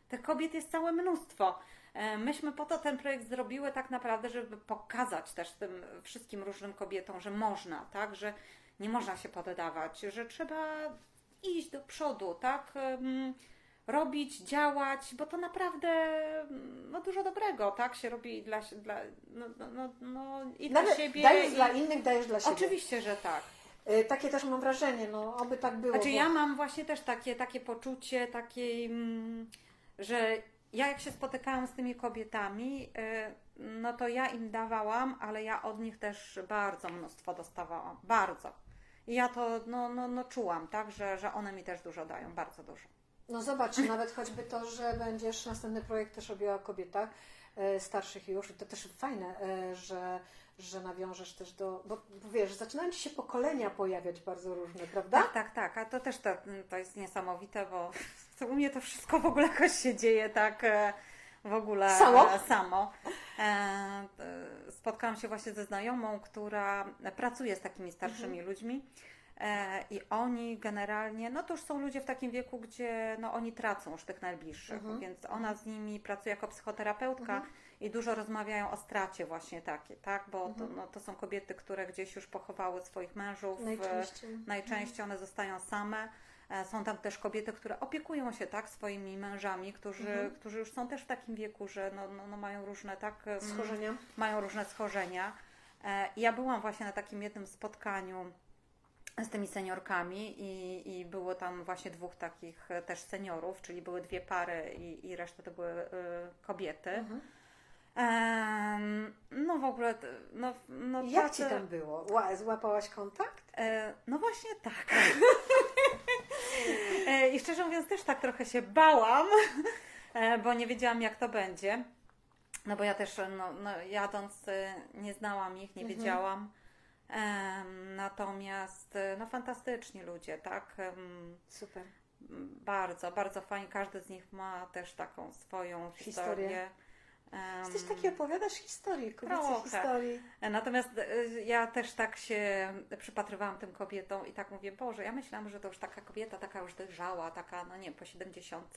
Tych kobiet jest całe mnóstwo. E, Myśmy po to ten projekt zrobiły tak naprawdę, żeby pokazać też tym wszystkim różnym kobietom, że można, tak? Że nie można się poddawać, że trzeba iść do przodu, tak? Robić, działać, bo to naprawdę mm, no, dużo dobrego, tak? Się robi dla, dla no, no, no, no, i dla siebie. dajesz i... dla innych, dajesz dla siebie. Oczywiście, że tak. Y, Takie też mam wrażenie, no oby tak było. Znaczy bo- ja mam właśnie też takie, takie poczucie takiej, mm, że ja jak się spotykałam z tymi kobietami, y, no to ja im dawałam, ale ja od nich też bardzo mnóstwo dostawałam. Bardzo. I ja to no, no, no czułam, tak, że, że one mi też dużo dają, bardzo dużo. No zobacz, nawet choćby to, że będziesz następny projekt też robiła o kobietach e, starszych już, i to też fajne, e, że, że nawiążesz też do, bo wiesz, zaczynają ci się pokolenia pojawiać bardzo różne, prawda? Tak, tak, tak. A to też to, to jest niesamowite, bo to u mnie to wszystko w ogóle jakoś się dzieje tak e, w ogóle Samo? e, samo. E, e, Spotkałam się właśnie ze znajomą, która pracuje z takimi starszymi ludźmi. E, I oni generalnie, no to już są ludzie w takim wieku, gdzie no, oni tracą już tych najbliższych, więc ona z nimi pracuje jako psychoterapeutka i dużo rozmawiają o stracie właśnie takie, tak? Bo to, no, to są kobiety, które gdzieś już pochowały swoich mężów. e, Najczęściej. Najczęściej one zostają same. E, Są tam też kobiety, które opiekują się tak swoimi mężami, którzy, którzy już są też w takim wieku, że no, no, no mają różne tak Schorzenia. mają różne schorzenia. E, Ja byłam właśnie na takim jednym spotkaniu z tymi seniorkami i, i było tam właśnie dwóch takich też seniorów, czyli były dwie pary i, i reszta to były e, kobiety. Mhm. Em, no w ogóle, no, no Jak ci tam było? Ła- Złapałaś kontakt? E, No właśnie tak. E, I szczerze mówiąc też tak trochę się bałam, e, bo nie wiedziałam jak to będzie. No bo ja też no, no, jadąc e, nie znałam ich, nie wiedziałam. Em, Natomiast e, no fantastyczni ludzie, tak? Super. Bardzo, bardzo fajnie. Każdy z nich ma też taką swoją Historię. historię. Jesteś taki opowiadasz historii, kobiece Trochę. historii. Natomiast y, ja też tak się przypatrywałam tym kobietom i tak mówię, Boże, ja myślałam, że to już taka kobieta, taka już dojrzała, taka, no nie wiem, po 70,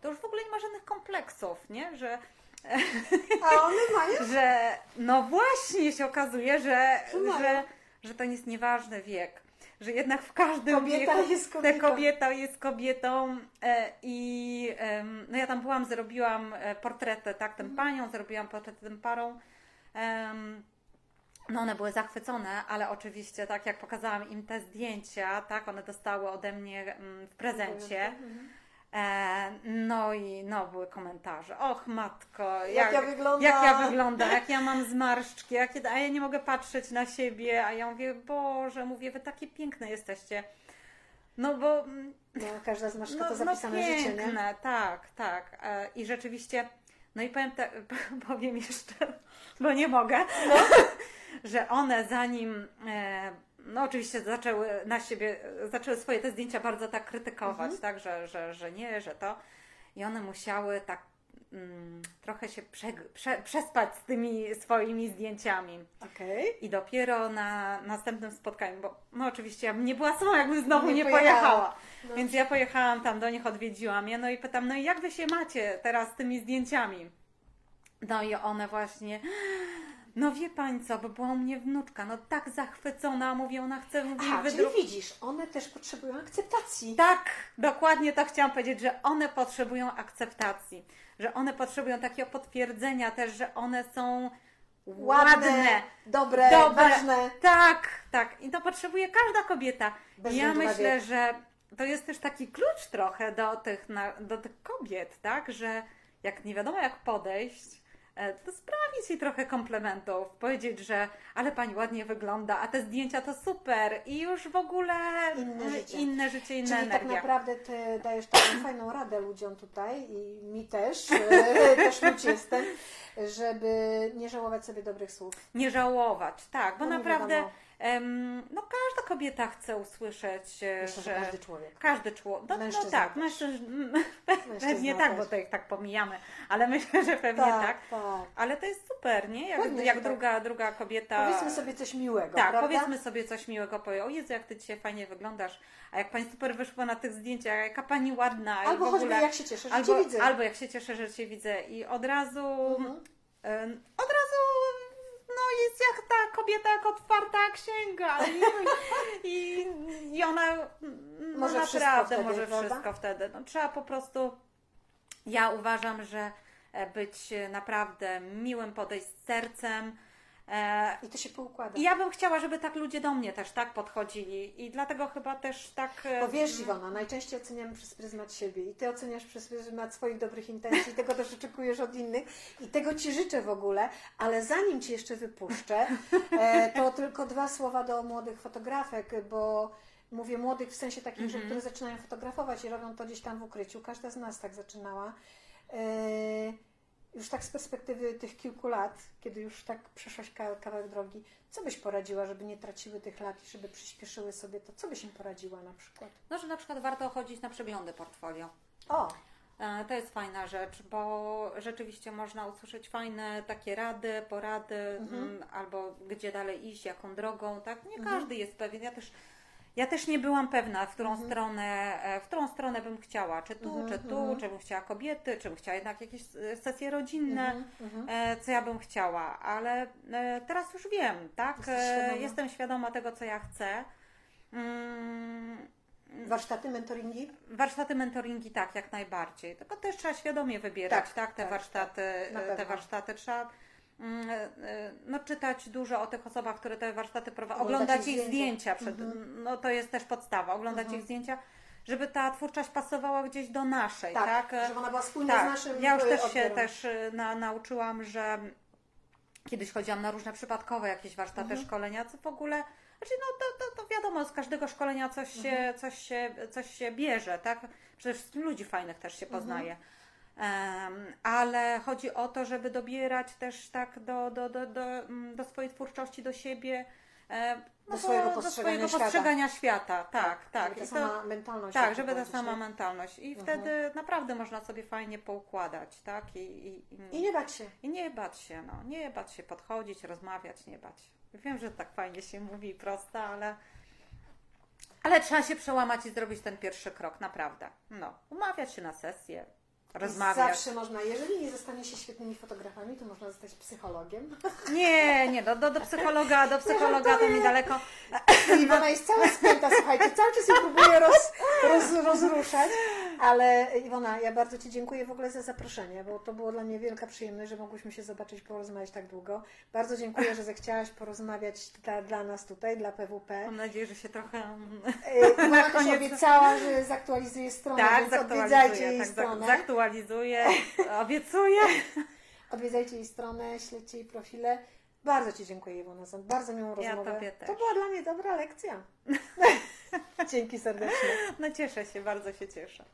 to już w ogóle nie ma żadnych kompleksów, nie? Że, A one mają? że no właśnie się okazuje, że, że, że to jest nieważny wiek. Że jednak w każdym Kobieta wieku jest ta kobietą. kobieta jest kobietą e, i no ja tam byłam, zrobiłam e, portrety, tak, tym Mhm. panią, zrobiłam portrety tym. Em, no one były zachwycone, ale oczywiście tak jak pokazałam im te zdjęcia, tak, one dostały ode mnie mm, w prezencie. Mhm. E, no i no były komentarze. Och matko, Jak ja wyglądam. jak ja wyglądam, jak ja mam zmarszczki, jak ja, a ja nie mogę patrzeć na siebie, a ja mówię, Boże, mówię, wy takie piękne jesteście. No bo mm, No, każda z masz no, to zapisane no życie, piękne, nie? tak, tak. E, I rzeczywiście, no i powiem, te, powiem jeszcze, bo nie mogę, No. że one zanim, e, no oczywiście zaczęły na siebie, zaczęły swoje te zdjęcia bardzo tak krytykować, Mhm. tak, że, że, że nie, że to. I one musiały tak mm, trochę się prze, prze, przespać z tymi swoimi zdjęciami. Okej. I dopiero na następnym spotkaniu, bo no oczywiście ja bym nie była sama, jakbym znowu Nie nie, pojechała. pojechała. No. Więc ja pojechałam tam do nich, odwiedziłam je, no i pytam, no i jak wy się macie teraz z tymi zdjęciami? No i one właśnie, no wie pani co, bo była u mnie wnuczka, no tak zachwycona, mówi, ona chce, mówi, Aha, czyli wydruk... widzisz, one też potrzebują akceptacji. Tak, dokładnie to chciałam powiedzieć, że one potrzebują akceptacji, że one potrzebują takiego potwierdzenia też, że one są Ładne, ładne dobre, Dobre. ważne. Tak, tak. I to potrzebuje każda kobieta. Bez I ja myślę, wiek. że to jest też taki klucz trochę do tych, do tych kobiet, tak? Że jak nie wiadomo jak podejść to sprawić jej trochę komplementów, powiedzieć, że ale pani ładnie wygląda, a te zdjęcia to super i już w ogóle Inne życie. inne, życie, inna Czyli tak energia. naprawdę Ty dajesz taką fajną radę ludziom tutaj i mi też, e, też ludź jestem, żeby nie żałować sobie dobrych słów. Nie żałować, tak, bo nie naprawdę wiadomo. No każda kobieta chce usłyszeć, e, Myślę, że że każdy człowiek. każdy człowiek, no, no tak, mężczyzn, Mężczyzna pewnie tak, też. bo to ich tak pomijamy, ale myślę, że pewnie tak. Tak, tak. Ale to jest super, nie? Jak, Pewnie, jak tak. druga, druga kobieta. Powiedzmy sobie coś miłego, Tak, prawda? powiedzmy sobie coś miłego, powie, o Jezu, jak ty dzisiaj fajnie wyglądasz, a jak pani super wyszła na tych zdjęciach, jaka pani ładna i Albo w choćby ogóle... jak się cieszę, że albo, Cię widzę. albo jak się cieszę, że Cię widzę i od razu, Mhm. od razu, no jest jak ta kobieta, jak otwarta księga i, i, i ona no, Może naprawdę może wszystko wtedy. No, trzeba po prostu, ja uważam, że e, być naprawdę miłym, podejść z sercem, e, I to się poukłada. i ja bym chciała, żeby tak ludzie do mnie też tak podchodzili i dlatego chyba też tak... e, Bo wiesz, Iwona, najczęściej oceniamy przez pryzmat siebie i ty oceniasz przez pryzmat swoich dobrych intencji, tego też oczekujesz od innych i tego ci życzę w ogóle, ale zanim ci jeszcze wypuszczę, e, to tylko dwa słowa do młodych fotografek, bo mówię młodych w sensie takich, że które zaczynają fotografować i robią to gdzieś tam w ukryciu. Każda z nas tak zaczynała. E, już tak z perspektywy tych kilku lat, kiedy już tak przeszłaś ka- kawałek drogi, co byś poradziła, żeby nie traciły tych lat i żeby przyspieszyły sobie to? Co byś im poradziła na przykład? No, że na przykład warto chodzić na przeglądy portfolio. O, E, To jest fajna rzecz, bo rzeczywiście można usłyszeć fajne takie rady, porady, mm, albo gdzie dalej iść, jaką drogą, tak? Nie każdy jest pewien. Ja też, ja też nie byłam pewna, w którą stronę, e, w którą stronę bym chciała, czy tu, czy tu, czy bym chciała kobiety, czy bym chciała jednak jakieś e, sesje rodzinne, e, co ja bym chciała, ale teraz już wiem, tak? Świadoma. Jestem świadoma tego, co ja chcę. Mm, warsztaty, mentoringi? Warsztaty mentoringi tak, jak najbardziej. Tylko też trzeba świadomie wybierać, Tak, tak, te tak, warsztaty, Na te warsztaty trzeba mm, no, czytać dużo o tych osobach, które te warsztaty prowadzą, Oglądać oglądać ich zdjęcia. zdjęcia, przed, no to jest też podstawa, oglądać ich zdjęcia, żeby ta twórczość pasowała gdzieś do naszej, Tak, tak? żeby ona była spójna tak. z naszym Ja już y, też się odbiorem. też y, na, nauczyłam, że kiedyś chodziłam na różne przypadkowe jakieś warsztaty, Mhm. szkolenia, co w ogóle, znaczy no to, to, to wiadomo, z każdego szkolenia coś się, Mhm. coś, się, coś się bierze, tak? Przede wszystkim ludzi fajnych też się Mhm. poznaje. Em, ale chodzi o to, żeby dobierać też tak do, do, do, do, mm, do swojej twórczości, do siebie, e, Do swojego postrzegania swojego świata. postrzegania świata. Tak, tak. Żeby I ta to- sama mentalność. tak, żeby ta sama mentalność. I Mhm. wtedy naprawdę można sobie fajnie poukładać, tak? I, i, I nie bać się. i nie bać się, no. Nie bać się podchodzić, rozmawiać, nie bać. Wiem, że tak fajnie się mówi, prosto, ale... Ale trzeba się przełamać i zrobić ten pierwszy krok, naprawdę. No, umawiać się na sesję, rozmawiać. Zawsze można, jeżeli nie zostanie się świetnymi fotografami, to można zostać psychologiem. Nie, nie, do, do, do psychologa, do psychologa to mi daleko. Iwona jest cała spięta, słuchajcie, cały czas ją próbuję roz, roz, rozruszać, ale Iwona, ja bardzo Ci dziękuję w ogóle za zaproszenie, bo to było dla mnie wielka przyjemność, że mogłyśmy się zobaczyć, porozmawiać tak długo. Bardzo dziękuję, że zechciałaś porozmawiać dla, dla nas tutaj, dla PWP. Mam nadzieję, że się trochę... mm, Iwona też koniec. obiecała, że zaktualizuje stronę, Tak, więc odwiedzajcie jej tak, stronę. zaktualizuję, obiecuję. Odwiedzajcie jej stronę, śledźcie jej profile. Bardzo Ci dziękuję Iwona za bardzo miłą Ja rozmowę. Tobie też. To była dla mnie dobra lekcja. Dzięki serdecznie. No cieszę się, bardzo się cieszę.